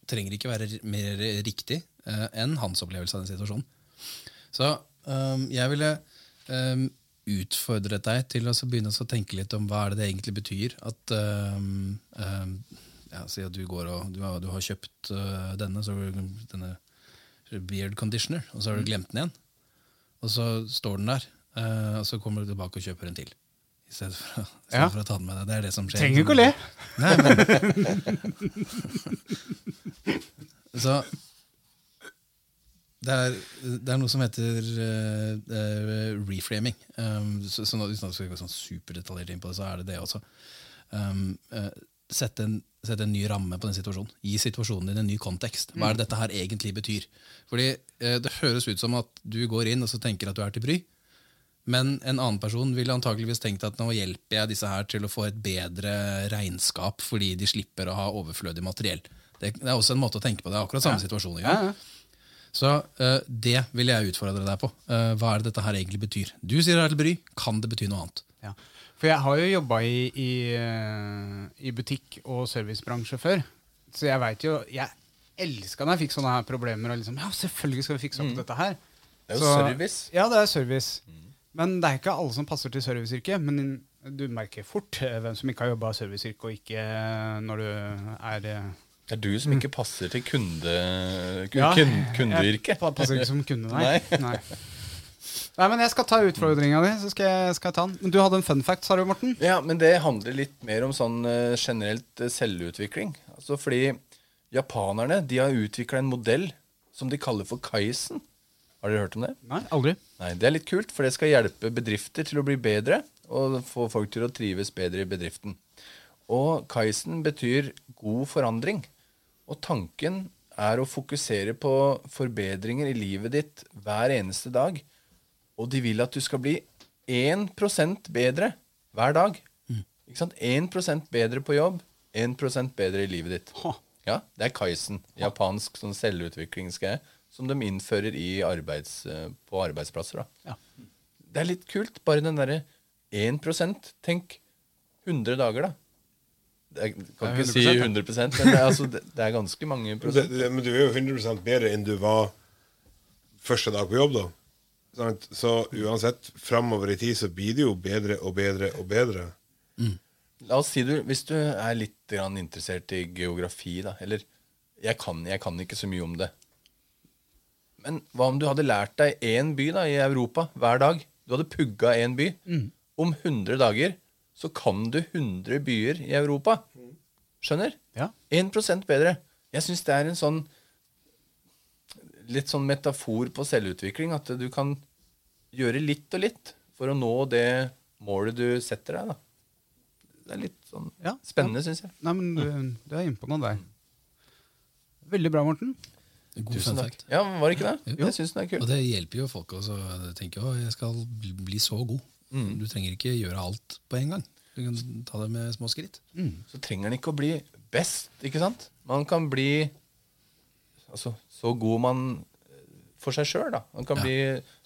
D: trenger ikke være mer riktig uh, enn hans opplevelse av den situasjonen. Så um, jeg ville um, utfordret deg til å begynne å tenke litt om hva er det det egentlig betyr at um, ja, Si at du går og du har, du har kjøpt denne, så, denne beard conditioner, og så har du glemt den igjen. Og så står den der, øh, og så kommer du tilbake og kjøper en til. I stedet for, å- stedet
A: Ja.
D: for å ta den med deg. Det er det som skjer.
A: Trenger ikke å le.
D: Nei, men Så det er, det er noe som heter uh, eh, reframing. Um, så, så uten at vi skal gå sånn superdetaljert inn på det, så er det det også. Um, eh, sette, en, sette en ny ramme på den situasjonen. Gi situasjonen din en ny kontekst. Hva er det dette her egentlig betyr? Fordi eh, Det høres ut som at du går inn og så tenker at du er til bry. Men en annen person ville antakeligvis tenkt at nå hjelper jeg disse her til å få et bedre regnskap fordi de slipper å ha overflødig materiell. Det, det er også en måte å tenke på det. er Akkurat samme situasjon.
A: Ja, ja.
D: Så uh, det vil jeg utfordre deg på. Uh, hva er det dette her egentlig betyr? Du sier det er til bry. Kan det bety noe annet?
A: Ja. For jeg har jo jobba i, i, eh, i butikk og servicebransje før. Så jeg veit jo Jeg elska da jeg fikk sånne her problemer. Og liksom, ja, selvfølgelig skal vi fikse opp dette her.
B: Mm. Det er jo
A: Så-
B: service.
A: Ja, det er service. Men det er ikke alle som passer til serviceyrket. Men du merker fort eh, hvem som ikke har jobba serviceyrke, og ikke eh, når du er
B: Det er du som ikke passer til kunde, kunde,
A: Ja,
B: kundeyrket.
A: Jeg passer ikke som kunde, nei.
B: Nei.
A: nei. Nei, men jeg skal ta utfordringa di. Så skal jeg, skal jeg ta den. Men du hadde en fun fact, sa du, Morten?
B: Ja, men det handler litt mer om sånn uh, generelt eh, selvutvikling. Altså fordi japanerne de har utvikla en modell som de kaller for Kaizen. Har dere hørt om det?
A: Nei, aldri.
B: Nei, Det er litt kult, for det skal hjelpe bedrifter til å bli bedre og få folk til å trives bedre i bedriften. Og Kaizen betyr god forandring. Og tanken er å fokusere på forbedringer i livet ditt hver eneste dag. Og de vil at du skal bli 1% bedre hver dag. Ikke sant? 1% bedre på jobb, 1% bedre i livet ditt.
A: Ha.
B: Ja, Det er Kaizen. Japansk sånn selvutviklingsgreie som de innfører i arbeids, eh, på arbeidsplasser. da.
A: Ja.
B: Det er litt kult. Bare den derre 1% Tenk 100 dager, da. Jeg kan
A: Det er
B: ikke si
A: 100%,
B: 100 men det er, altså, det, det er ganske mange prosent.
E: det, Men du er jo 100% bedre enn du var første dag på jobb, da. Sant? Så uansett, framover i tid så blir det jo bedre og bedre og bedre.
B: La oss si du, Hvis du er litt grann interessert i geografi, da Eller jeg kan, jeg kan ikke så mye om det. Men hva om du hadde lært deg én by da i Europa hver dag? Du hadde pugga én by. Om 100 dager så kan du 100 byer i Europa. Skjønner?
A: Ja.
B: 1 bedre. Jeg syns det er en sånn litt sånn metafor på selvutvikling. At du kan gjøre litt og litt for å nå det målet du setter deg. da. Det er litt sånn
A: Ja,
B: spennende, syns jeg.
A: Nei, men du, du er innpå noe der. Veldig bra, Morten.
D: God
B: Tusen takk. Ja, var det ikke det?
D: Jo.
B: Jeg syns den er kul.
D: Og det hjelper jo folk også. å tenke å, jeg skal bli- så god. Du trenger ikke gjøre alt på en gang. Du kan ta det med små skritt.
B: Så trenger den ikke å bli best, ikke sant? Man kan bli altså, så god man eh, for seg sjøl, da. Man kan
D: Ja.
B: bli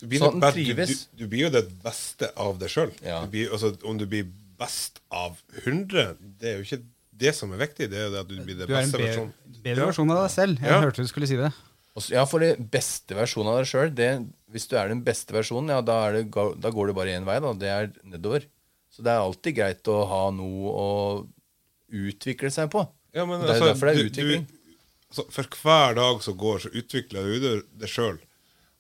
E: Du blir,
B: sånn trives.
E: du, du blir jo det beste av deg sjøl.
B: Ja.
E: Altså, om du blir best av 100, det er jo ikke det som er viktig. Det er jo det at du blir det
A: Du er en bedre, bedre versjon av deg selv. Jeg
E: Ja.
A: hørte du skulle si det.
B: Også, Ja, for det beste versjonen av deg sjøl, hvis du er den beste versjonen, ja, da, er det, da går det bare én vei, da. Det er nedover. Så det er alltid greit å ha noe å utvikle seg på.
E: Ja, men
B: det er
E: altså,
B: derfor det er utvikling.
E: Du, altså, for hver dag som går, så utvikler du det, sjøl.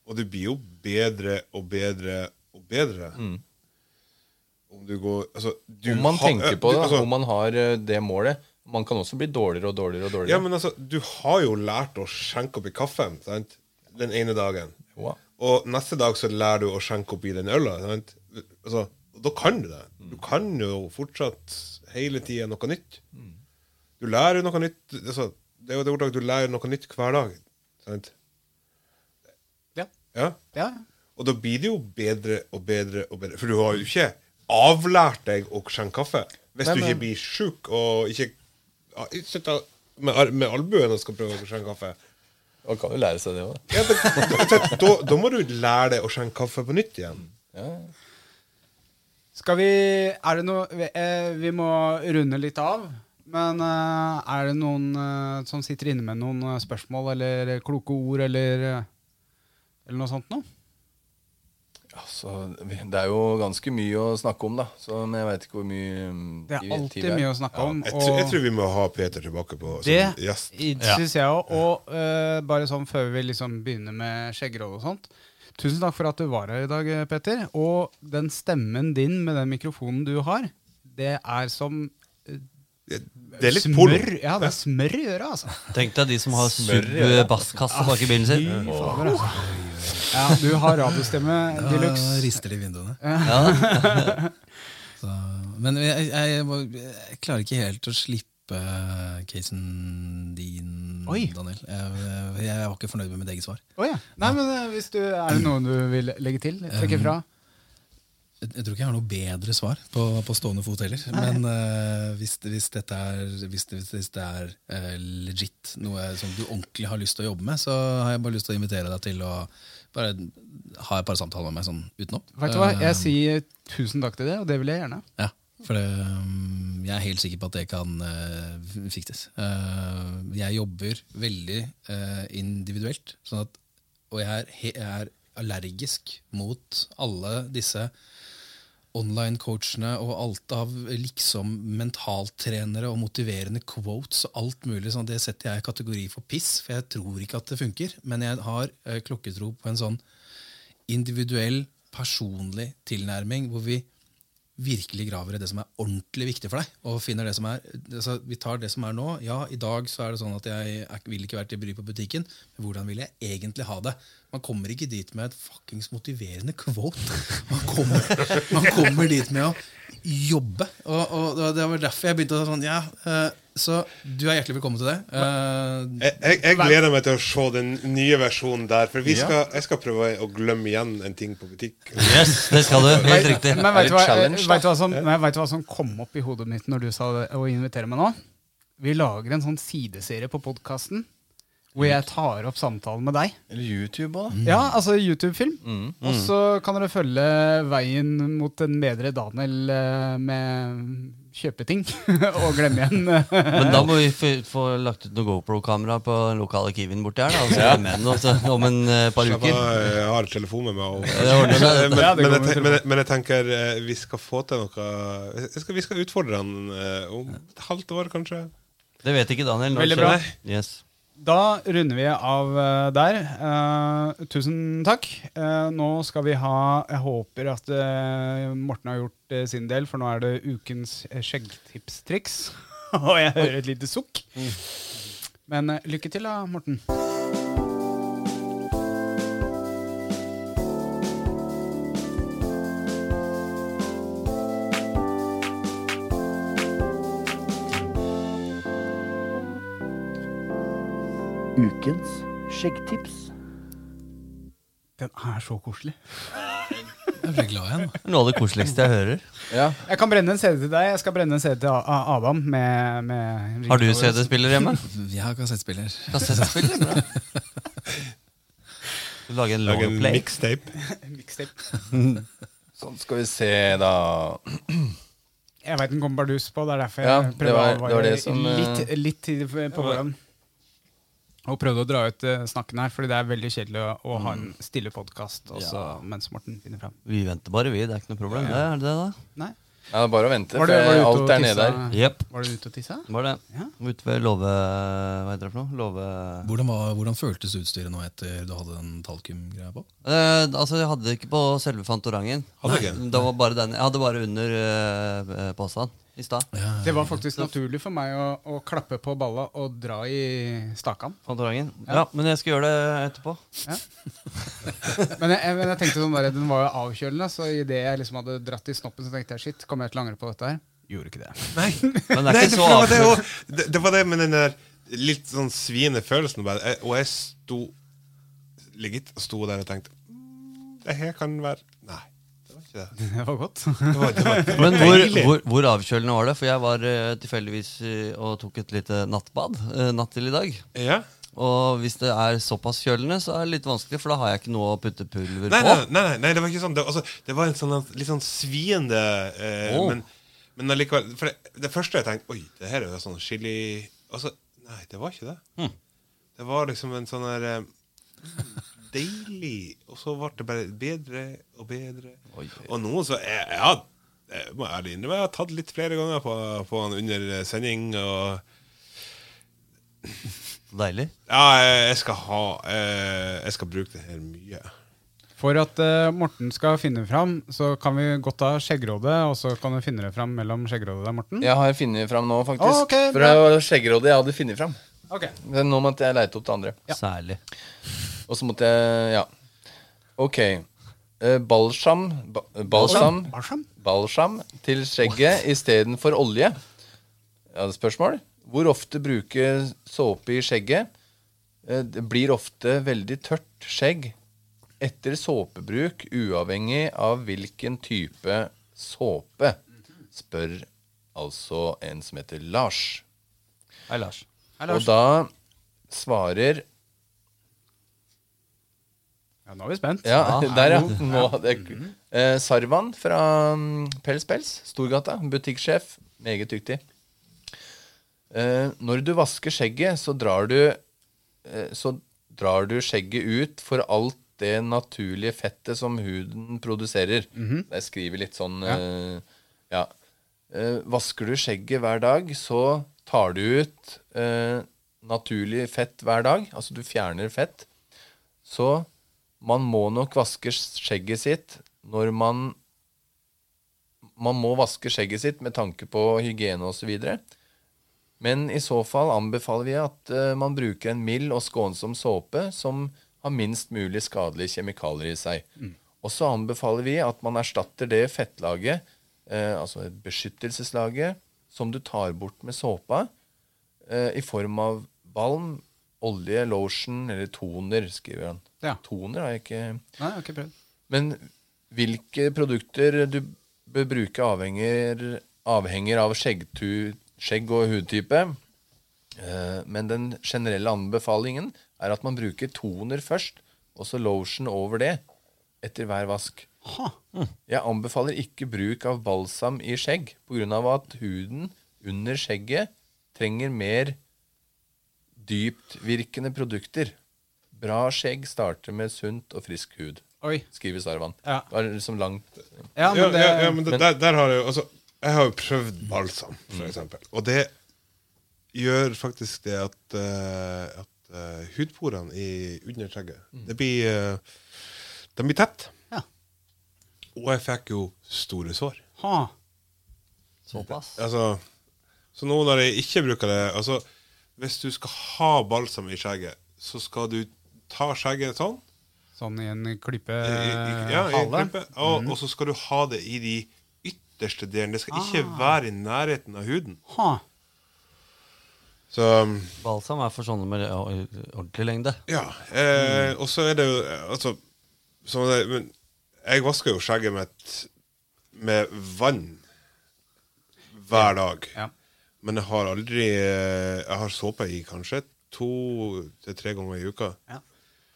E: Og du blir jo bedre og bedre og bedre. Om du går altså, du
B: Mm. om man
E: har-
B: tenker på det,
E: altså,
B: om man har eh, det målet. Man kan også bli dårligere og dårligere og dårligere.
E: Ja, men altså, du har jo lært å skjenke opp i kaffen sant? den ene dagen.
B: Wow.
E: Og neste dag så lærer du å skjenke opp i den øla. Sant? Altså, da kan du det. Du kan jo fortsatt hele tida noe nytt. Du lærer noe nytt altså, Det er jo det ordtaket du lærer noe nytt hver dag. Sant?
A: Ja.
E: Ja.
A: Ja.
E: Og da blir det jo bedre og bedre og bedre. For du har jo ikke avlært deg å skjenke kaffe. Hvis
B: Nei,
E: du ikke blir sjuk og ikke ja, sitter med, med albuen og skal prøve å skjenke kaffe.
B: Man kan jo lære seg det òg.
E: Ja, da, da, må du lære deg å skjenke kaffe på nytt igjen.
A: Skal vi Er det noe vi, eh, vi må runde litt av. Men eh, er det noen eh, som sitter inne med noen eh, spørsmål eller kloke ord eller Eller noe sånt noe?
B: Altså, det er jo ganske mye å snakke om, da. Så, men jeg veit ikke hvor mye mm,
A: Det er
B: tid- tid
A: alltid
B: det er.
A: mye å snakke om.
E: Jeg, tror- jeg tror vi må ha Peter tilbake på som
A: Det
E: gjest.
A: syns jeg òg. Og uh, bare sånn før vi liksom begynner med skjeggeroll og sånt. Tusen takk for at du var her i dag, Petter. Og den stemmen din med den mikrofonen du har, det er som
E: Det er litt porno.
A: smør. Ja, det er smør i øret, altså.
C: Tenk deg de som har sub-basskasse bak i bilen sin.
A: Fy fader, altså. Ja, du har radiostemme de
D: Da
A: luxe.
D: rister i vinduene.
C: Ja.
D: Så, men jeg, jeg, jeg, jeg klarer ikke helt å slippe casen din,
A: Oi.
D: Daniel. Jeg, jeg var ikke fornøyd med mitt eget svar.
A: Oh, ja. Nei, men eh, hvis du, Er det noe du vil legge til? Trekke fra?
D: Jeg, jeg tror ikke jeg har noe bedre svar på, på stående fot heller. Men uh, hvis, hvis dette er, hvis hvis det er uh, legit, noe som du ordentlig har lyst til å jobbe med, så har jeg bare lyst til å invitere deg til å bare ha et par samtaler med meg sånn utenom.
A: Vet du hva,
D: Eh,
A: Jeg sier tusen takk til det, og det vil jeg gjerne.
D: Ja, for det, um, jeg er helt sikker på at det kan uh, fikses. Uh, jeg jobber veldig uh, individuelt, sånn at, og jeg er, jeg er allergisk mot alle disse online-coachene og alt av liksom mentaltrenere og motiverende quotes og alt mulig. sånn, Det setter jeg i kategori for piss, for jeg tror ikke at det funker. Men jeg har uh, klokketro på en sånn individuell, personlig tilnærming hvor vi virkelig graver i det som er ordentlig viktig for deg. Og finner det som er, altså, Vi tar det som er nå. Ja, i dag så er det sånn at jeg vil ikke være til bry på butikken, men hvordan vil jeg egentlig ha det? Man kommer ikke dit med et fuckings motiverende quote. Man kommer, man kommer dit med å jobbe. Og, og det var derfor jeg begynte å sånn, ja, eh, Så du er hjertelig velkommen til det. Eh,
E: Jeg, jeg, jeg gleder meg til å se den nye versjonen der. For vi skal, jeg skal prøve å glemme igjen en ting på butikk.
C: Yes, det skal du. Helt riktig.
A: Men vet
B: det
A: du, hva, vet, hva som, du hva som kom opp i hodet mitt når du sa det, å invitere meg nå? Vi lager en sånn sideserie på podkasten hvor jeg tar opp samtalen med deg.
B: Eller YouTube òg, da.
A: Ja, altså YouTube-film. Og så kan dere følge veien mot en bedre Daniel eh, med kjøpeting og glemme igjen.
C: Men da må vi få, få lagt ut noe GoPro-kamera på lokale Kiwien borti her. Da, og så vi med den også, om en eh, par uker.
E: Jeg har telefon med meg. Men, jeg, tenker eh, vi skal få til noe skal, Vi skal utfordre han eh, om et halvt år, kanskje.
C: Det vet ikke Daniel.
A: Veldig bra.
C: Yes.
A: Da runder vi av eh, der. Uh, tusen takk. Uh, nå skal vi ha Jeg håper at uh, Morten har gjort sin del, for nå er det ukens skjeggtipstriks. Og jeg hører et lite sukk. Men eh, lykke til da, Morten.
H: Skjeggtips.
A: Den er så koselig.
D: jeg ble glad igjen.
C: Noe av det koseligste jeg hører.
B: Ja.
A: Jeg kan brenne en CD til deg. Jeg skal brenne en CD til A- A- Adam. Med, med
C: Har du CD-spiller hjemme?
D: Jeg har kassettspiller.
C: Kassettspiller? Bra. Du lager en
E: Lage en mixtape.
A: Mixtape.
B: Sånn skal vi se, da.
A: Jeg veit den kommer bardus på, det er derfor jeg
B: Ja,
A: prøver å
B: være var
A: litt,
B: eh,
A: litt tid på forhånd. Og prøvde å dra ut eh, snakken her, fordi det er veldig kjedelig å, å ha en stille podkast
C: Ja.
A: mens Morten finner fram.
C: Vi venter bare, vi. Det er ikke noe problem. Det er det, da.
A: Nei.
B: Ja, det er bare å vente,
A: Var
B: for
A: var
B: alt er nede der.
C: Yep.
A: Var du ute og tissa?
C: Var det.
A: Ja.
C: Ute ved låve... Hva heter det for noe? Love...
D: Hvordan, var, hvordan føltes utstyret nå etter du hadde den talkum-greia på?
C: Eh, altså, jeg hadde det ikke på selve Fantorangen.
E: Hadde ikke?
C: Det var bare den. Jeg hadde bare under uh, posen i stad.
A: Det var faktisk naturlig for meg å, å klappe på balla og dra i stakan.
C: Fantorangen. Ja. men jeg skal gjøre det etterpå.
A: Men jeg, jeg, men jeg tenkte sånn der, den var jo avkjølende, så idet jeg liksom hadde dratt i snoppen, så tenkte jeg shit, kommer jeg til å angre på dette her? Gjorde ikke det.
E: Nei,
C: Men det er
E: Nei det,
C: så
E: var det,
C: avslørt.
E: det, det var det med den der litt sånn sviende følelsen. Bare. Og jeg sto ligget og sto der og tenkte "Mm, Det her kan være Det var det.
A: Det var godt.
E: Det var, det var, det var
C: Men hvor, hvor, hvor avkjølende var det? For jeg var uh, tilfeldigvis eh, og tok et lite nattbad eh, natt til i dag.
E: Ja.
C: Og hvis det er såpass kjølende, så er det litt vanskelig, for da har jeg ikke noe å putte pulver
E: Nei,
C: på.
E: nei, nei, nei, det var ikke sånn. Det, altså, det var en sånn litt sånn sviende eh,
C: oh.
E: men, men allikevel For det, det første jeg tenkte Oi, det her er jo sånn chili Altså, nei, det var ikke det.
C: Hmm.
E: Det var liksom en sånn der eh, Deilig. Og så ble det bare bedre og bedre.
C: Oi, oi.
E: Og nå så jeg, jeg, jeg må ærlig innrømme jeg har tatt litt flere ganger på, på han under sending. Og
C: Deilig.
E: ja, jeg, jeg skal ha eh, Jeg skal bruke det her mye.
A: For at uh, Morten skal finne fram, så kan vi godt ta skjeggrådet, og så kan du finne det fram mellom skjeggrådet og Morten.
B: Jeg har funnet fram nå, faktisk.
A: Oh, okay,
B: for det var skjeggrådet jeg hadde funnet fram.
A: Okay.
B: Men Nå måtte jeg leite opp det andre.
C: Særlig.
B: Og så måtte jeg Ja. Ok. Eh, balsam ba, Balsam
A: Balsam?
B: Balsam til skjegget istedenfor olje. Jeg hadde spørsmål. Hvor ofte bruke såpe i skjegget? Eh, Det blir ofte veldig tørt skjegg etter såpebruk, uavhengig av hvilken type såpe, spør altså en som heter Lars.
C: Hei, Lars.
B: Og da svarer
A: Ja, nå er vi spent.
B: Ja, der, ja. Nå det, eh, Sarvan fra mm, Pels Pels, Storgata. Butikksjef. Meget dyktig. Eh, når du vasker skjegget, så drar du eh, Så drar du skjegget ut for alt det naturlige fettet som huden produserer. Jeg skriver litt sånn eh, Ja. Eh, vasker du skjegget hver dag, så tar du ut eh, naturlig fett hver dag. Altså du fjerner fett. Så man må nok vaske skjegget sitt når man Man må vaske skjegget sitt med tanke på hygiene osv. Men i så fall anbefaler vi at eh, man bruker en mild og skånsom såpe som har minst mulig skadelige kjemikalier i seg. Og så anbefaler vi at man erstatter det fettlaget, eh, altså beskyttelseslaget, som du tar bort med såpa, eh, i form av balm, olje, lotion eller toner, skriver han.
A: Ja.
B: Toner har jeg ikke
A: Nei, jeg har ikke prøvd.
B: Men hvilke produkter du bør bruke avhenger, avhenger av skjeggtu, skjegg og hudtype. Eh, men den generelle anbefalingen er at man bruker toner først, og så lotion over det etter hver vask. Jeg anbefaler ikke bruk av balsam i skjegg, pga. at huden under skjegget trenger mer dyptvirkende produkter. Bra skjegg starter med sunt og frisk hud,
A: Oi.
B: skriver Sarvan.
A: Ja.
B: Det var liksom langt
A: Ja, men det,
E: ja, ja, men det, der, der har jeg jo altså, Jeg har jo prøvd balsam, for eksempel. Og det gjør faktisk det at, uh, at uh, hudporene i under skjegget Det blir uh, De blir tett.
A: Ja.
E: Og jeg fikk jo store sår.
A: ha.
C: Såpass.
E: Altså, så nå når jeg ikke bruker det altså, Hvis du skal ha balsam i skjegget, så skal du ta skjegget sånn.
A: Sånn i en klype
E: i, i, ja, i en klippe, og, og så skal du ha det i de ytterste delene. Det skal ikke være i nærheten av huden.
A: Ha.
E: Så
C: Balsam er for sånne med ordentlig lengde.
E: ja. Eh, og så er det jo eh, Altså som det, men Jeg vasker jo skjegget mitt med vann hver dag.
A: Ja.
E: Men jeg har aldri eh, Jeg har såpe i kanskje to til tre ganger i uka.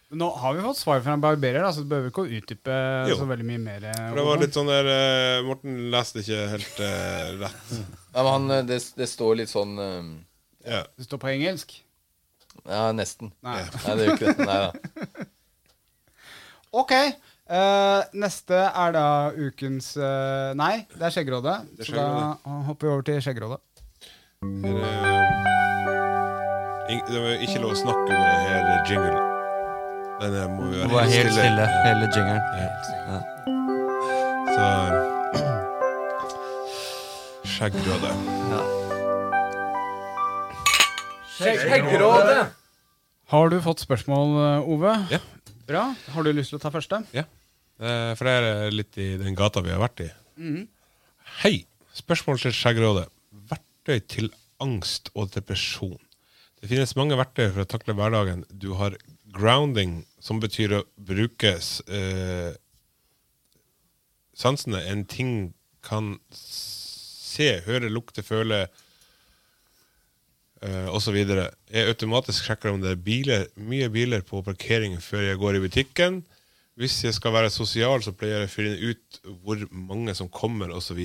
A: Nå har vi fått svar fra en barberer, da, så du behøver ikke å utdype
E: Jo.
A: så veldig mye mer. eh,
E: For det var litt sånn der uh, Morten leste ikke helt uh, rett.
B: Nei, men han, det, det står litt sånn eh,
E: Ja.
A: Det står på engelsk.
B: Ja, nesten.
A: Nei.
B: Nei, det gjør ikke det. Nei da.
A: Ok. Uh, neste er da ukens Nei, det er
E: Skjeggerådet. Er
A: Så da hopper vi over til Skjeggrådet.
E: Er det, var ikke lov å snakke under det her jingle. Den må vi
C: være helt, helt stille, hele jingeren.
E: Ja. Så Skjeggråde.
C: Ja.
B: Skjeggråde!
A: Har du fått spørsmål, eh, Ove?
E: Ja.
A: Bra. Har du lyst til å ta første?
E: Ja. Eh, For det er litt i den gata vi har vært i. Hei! Spørsmål til Skjeggrådet. Verktøy til angst og depresjon. Det finnes mange verktøy for å takle hverdagen. Du har grounding, som betyr å bruke eh, sansene. En ting kan se, høre, lukte, føle eh, osv. Jeg automatisk sjekker om det er biler, mye biler på parkeringen før jeg går i butikken. Hvis jeg skal være sosial, så pleier jeg å finne ut hvor mange som kommer, osv.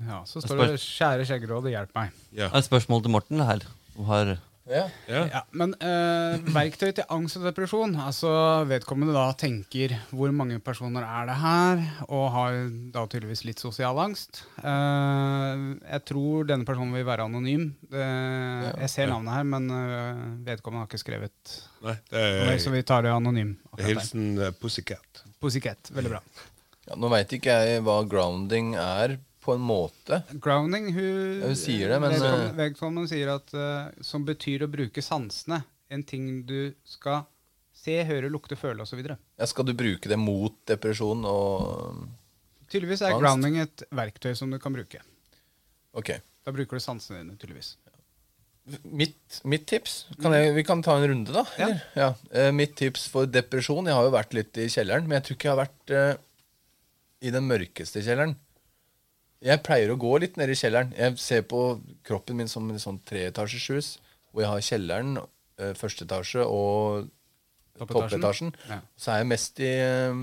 A: Ja, Så står det 'Kjære Skjeggrådet, hjelp meg'.
E: Ja.
C: Et spørsmål til Morten her. Hun har
B: Ja.
E: Ja.
A: Ja, men eh, verktøy til angst og depresjon Altså Vedkommende da tenker hvor mange personer er det her, og har da tydeligvis litt sosial angst. Eh, jeg tror denne personen vil være anonym. Eh, jeg ser navnet her, men eh, vedkommende har ikke skrevet
E: Nei, det
A: noe,
E: er,
A: så vi tar det anonym.
E: er hilsen eh, Pussycat.
A: Pussycat. Veldig bra.
B: Ja, nå veit ikke jeg hva grounding er, på en måte.
A: Grounding, hun,
B: Hun sier det, men,
A: vedkommende,
B: eh,
A: vedkommende sier at uh, som betyr å bruke sansene. En ting du skal se, høre, lukte, føle osv.
B: Ja, skal du bruke det mot depresjon og
A: Tydeligvis er
B: Angst.
A: grounding et verktøy som du kan bruke.
B: Ok.
A: Da bruker du sansene dine, tydeligvis.
B: Mitt, mitt tips kan jeg, Vi kan ta en runde, da.
A: Ja.
B: Ja. Eh, mitt tips for depresjon Jeg har jo vært litt i kjelleren, men jeg tror ikke jeg har vært uh, i den mørkeste kjelleren. Jeg pleier å gå litt ned i kjelleren. Jeg ser på kroppen min som en sånn treetasjers hus, hvor jeg har kjelleren, eh, første etasje og
A: Toppetasjen. Ja.
B: Så er jeg mest i, eh,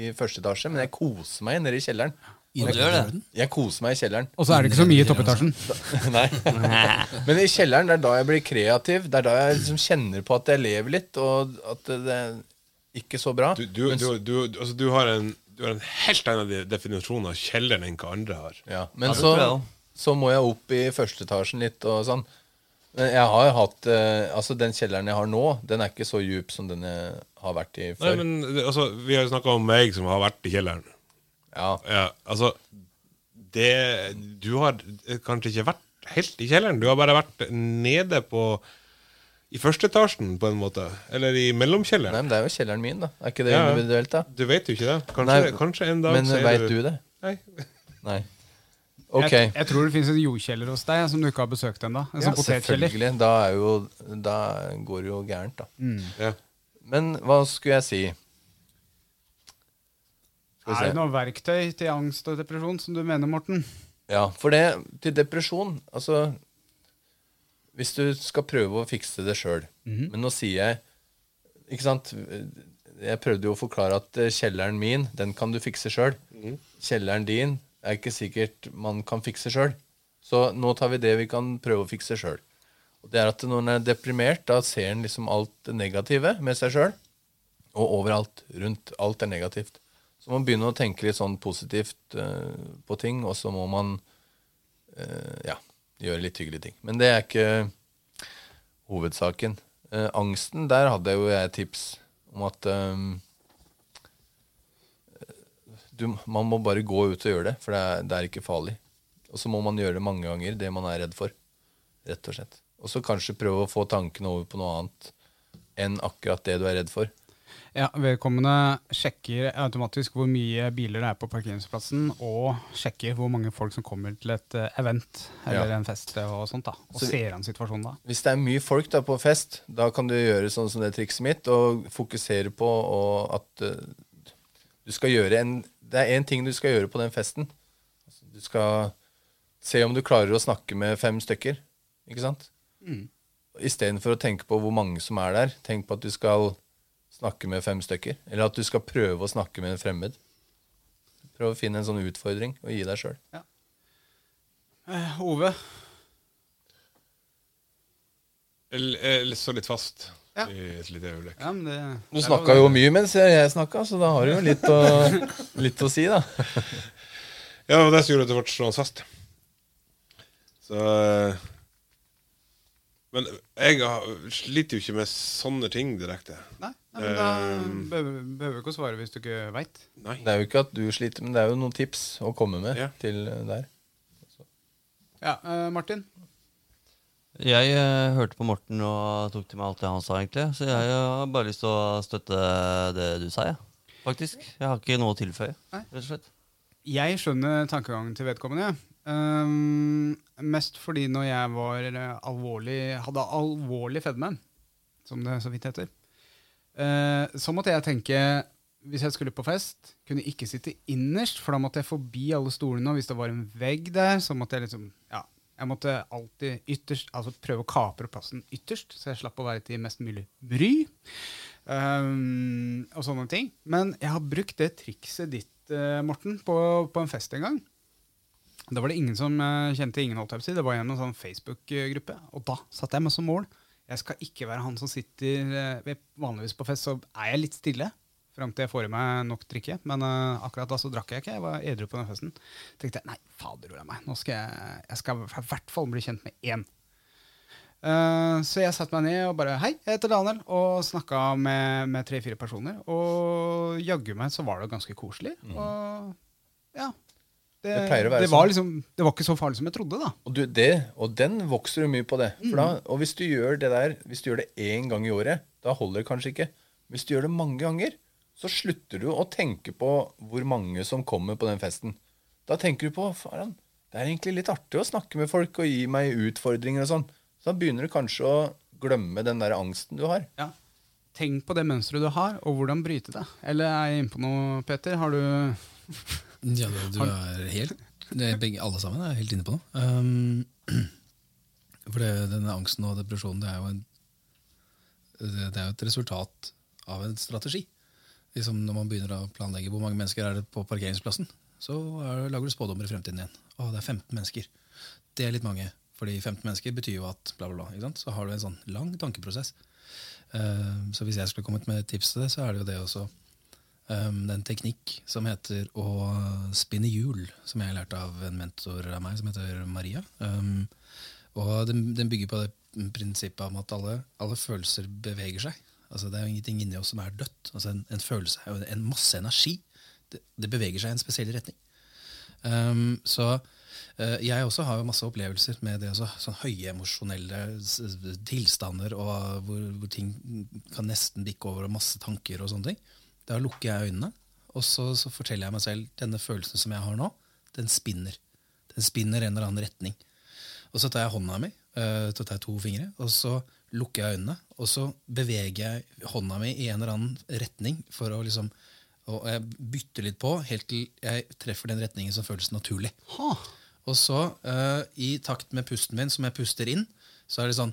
B: i første etasje, men jeg koser meg nede i kjelleren.
C: Det?
B: Jeg koser meg i kjelleren.
A: Og så er det ikke så mye i toppetasjen.
B: Nei. Men i kjelleren det er da jeg blir kreativ. Det er da jeg liksom kjenner på at jeg lever litt, og at det er ikke så bra.
E: Du, du, du, du, altså, du, har en, du har en helt annen definisjon av kjelleren enn hva andre har.
B: Ja, men så, så må jeg opp i første etasjen litt og sånn. Men jeg har hatt eh, Altså, den kjelleren jeg har nå, den er ikke så djup som den jeg har vært i før.
E: Nei, men altså, Vi har jo snakka om meg som har vært i kjelleren.
B: Ja,
E: Ja, altså det, Du har kanskje ikke vært helt i kjelleren. Du har bare vært nede på I første etasjen, på en måte. Eller i
B: Nei, men det er jo kjelleren min, da. Er ikke det
E: Ja.
B: individuelt, da?
E: Du vet jo ikke det. Kanskje,
B: Nei,
E: kanskje en dag
B: Men
E: så er
B: veit du det?
E: Nei.
B: Nei. Ok.
A: Jeg, jeg tror det finnes en jordkjeller hos deg som du ikke har besøkt ennå. En sånn potetkjeller.
B: Selvfølgelig. Da, er jo, da går det jo gærent, da.
E: Ja.
B: Men hva skulle jeg si? Skal vi
A: Er
B: se.
A: det noe verktøy til angst og depresjon som du mener, Morten?
B: Ja, for det til depresjon Altså Hvis du skal prøve å fikse det sjøl Men nå sier jeg Ikke sant? Jeg prøvde jo å forklare at eh, kjelleren min, den kan du fikse sjøl. Kjelleren din er ikke sikkert man kan fikse sjøl. Så nå tar vi det vi kan prøve å fikse sjøl. Det er at når en er deprimert, da ser en liksom alt det negative med seg sjøl. Og overalt rundt. Alt er negativt. Så man begynner å tenke litt sånn positivt uh, på ting, og så må man uh, ja, gjøre litt hyggelige ting. Men det er ikke hovedsaken. Eh, angsten, der hadde jo jeg tips om at um, du, man må bare gå ut og gjøre det, for det er, det er ikke farlig. Og så må man gjøre det mange ganger, det man er redd for. Rett og slett. Og så kanskje prøve å få tankene over på noe annet enn akkurat det du er redd for.
A: Ja, Vedkommende sjekker automatisk hvor mye biler det er på parkeringsplassen, og sjekker hvor mange folk som kommer til et eh, event eller
B: Ja.
A: en fest og sånt. da. Og
B: Så-
A: ser an situasjonen da.
B: Hvis det er mye folk da på fest, da kan du gjøre sånn som det trikset mitt, og fokusere på og at uh, du skal gjøre en Det er én ting du skal gjøre på den festen. Altså, du skal se om du klarer å snakke med fem stykker. Ikke sant?
A: Mm.
B: Istedenfor å tenke på hvor mange som er der, tenk på at du skal snakke med fem stykker. Eller at du skal prøve å snakke med en fremmed. Prøv å finne en sånn utfordring og gi deg sjøl.
A: Eh, Ove,
E: Jeg, jeg så litt fast
A: Ja.
E: i et lite øyeblikk.
A: Ja, men det,
B: Du snakka jo mye mens jeg snakka, så da har du jo litt å, litt å si, da.
E: Ja, og det som gjorde at det ble stående fast. Så eh, Men jeg sliter jo ikke med sånne ting direkte.
A: Nei, nei, men da
E: Um,
A: behøver behøver du ikke å svare hvis du ikke veit.
B: Det er jo ikke at du sliter, men det er jo noen tips å komme med
E: Ja.
B: til der.
A: Ja, uh, Martin?
C: Jeg uh, hørte på Morten og tok til meg alt det han sa, egentlig. Så jeg har bare lyst til å støtte det du sa, jeg. Faktisk. Jeg har ikke noe å tilføye,
A: Nei.
C: rett og slett.
A: Jeg skjønner tankegangen til vedkommende. Um, mest fordi når jeg var eh, alvorlig, hadde alvorlig fedme, som det så vidt heter, uh, så måtte jeg tenke hvis jeg skulle på fest, kunne jeg ikke sitte innerst, for da måtte jeg forbi alle stolene, og hvis det var en vegg der, så måtte jeg liksom Ja, jeg måtte alltid ytterst Altså prøve å kapre plassen ytterst, så jeg slapp å være til mest mulig bry. Um, og sånne ting. Men jeg har brukt det trikset ditt, eh, Morten, på, på en fest en gang. Da var det ingen som eh, kjente ingen, holdt jeg. Det var gjennom en sånn Facebook-gruppe. Og da satte jeg meg som mål. Jeg skal ikke være han som sitter eh, Vanligvis på fest så er jeg litt stille fram til jeg får i meg nok drikke. Men uh, akkurat da så drakk jeg ikke. Jeg var edru på den festen. tenkte jeg nei, fader ord meg. Nå skal jeg, jeg skal i hvert fall bli kjent med én. Uh, så jeg satte meg ned og bare Hei, jeg heter Daniel. Og snakka med, med tre-fire personer. Og jaggu meg så var det ganske koselig. Og ja. Det,
B: Det
A: det, var
B: sånn.
A: liksom, det var ikke så farlig som jeg trodde, da.
B: Og, du, det, og den vokser du mye på det. For da, og hvis du gjør det der Hvis du gjør det én gang i året, da holder det kanskje ikke. Hvis du gjør det mange ganger, så slutter du å tenke på hvor mange som kommer på den festen. Da tenker du på faen, det er egentlig litt artig å snakke med folk og gi meg utfordringer og sånn. Så da begynner du kanskje å glemme den der angsten du har.
A: Ja. Tenk på det mønsteret du har, og hvordan bryte det. Eller er jeg inne på noe, Peter? Har du
D: Ja, du, er helt det begge, Alle sammen er helt inne på noe. Um, for det, denne angsten og depresjonen det er jo en, det, er jo et resultat av en strategi. Liksom når man begynner å planlegge hvor mange mennesker er det på parkeringsplassen, så er, lager du spådommer i fremtiden igjen. Å, det er 15 mennesker. Det er litt mange. Fordi 15 mennesker betyr jo at bla, bla, bla. Så har du en sånn lang tankeprosess. Uh, så hvis jeg skulle kommet med et tips til det, så er det jo det også um, det er en teknikk som heter å spinne hjul, som jeg har lært av en mentor av meg som heter Maria. Um, og den, den bygger på det prinsippet om at alle, alle følelser beveger seg. Altså Det er jo ingenting inni oss som er dødt. Altså En, en følelse er jo en masse energi. Det, det beveger seg i en spesiell retning. Um, så uh, jeg også har jo masse opplevelser med det også, sånn høye emosjonelle tilstander, og hvor, hvor ting kan nesten bikke over, og masse tanker og sånne ting. Da lukker jeg øynene, og så, så forteller jeg meg selv denne følelsen som jeg har nå, den spinner. Den spinner en eller annen retning. Og så tar jeg hånda mi, eh, så tar jeg to fingre, og så lukker jeg øynene, og så beveger jeg hånda mi i en eller annen retning for å liksom og jeg bytter litt på helt til jeg treffer den retningen som føles naturlig. Og så, uh, i takt med pusten min, som jeg puster inn, så er det sånn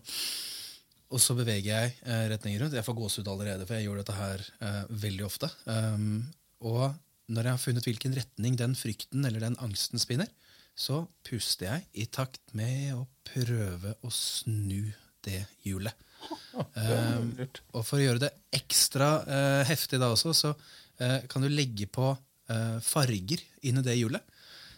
D: Og så beveger jeg eh, retningen rundt. Jeg får gåsehud allerede, for jeg gjør dette her eh, veldig ofte. Um, og når jeg har funnet hvilken retning den frykten eller den angsten spinner, så puster jeg i takt med å prøve å snu det hjulet. Um, og for å gjøre det ekstra eh, heftig da også, så eh, kan du legge på eh, farger inn i det hjulet.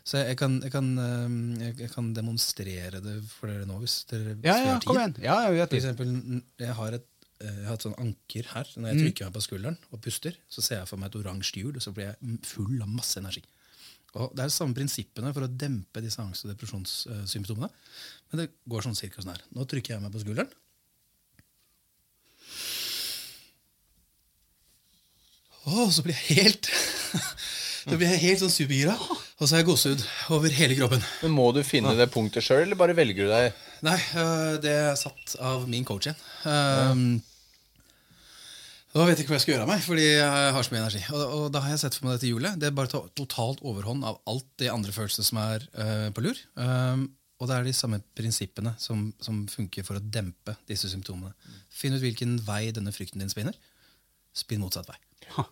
D: Så jeg kan, jeg, kan, eh, jeg, kan demonstrere det for dere nå, hvis dere
A: Ja, ja,
D: har tid.
A: kom igjen. Ja, jeg vet
D: For eksempel, jeg har et, eh, jeg har et sånn anker her. Når
A: Mm.
D: jeg trykker meg på skulderen og puster, så ser jeg for meg et oransje hjul, og så blir jeg mm, full av masse energi. Og Det er de samme prinsippene for å dempe disse angst- og depresjonssymptomene. Men det går sånn cirka sånn her. Nå trykker jeg meg på skulderen. Å, så blir jeg helt Så blir jeg helt sånn supergira. Og så har jeg gåsehud over hele kroppen.
B: Men må du finne det punktet sjøl, eller bare velger du deg?
D: Nei, øh, det er satt av min coach igjen. Um, Da vet jeg ikke hva jeg skal gjøre av meg, fordi jeg har så mye energi. Og, og da har jeg sett for meg dette hjulet. Det er bare to totalt overhånd av alt de andre følelsene som er øh, på lur. Um, og det er de samme prinsippene som, som funker for å dempe disse symptomene. Finn ut hvilken vei denne frykten din spinner. Spinn motsatt vei.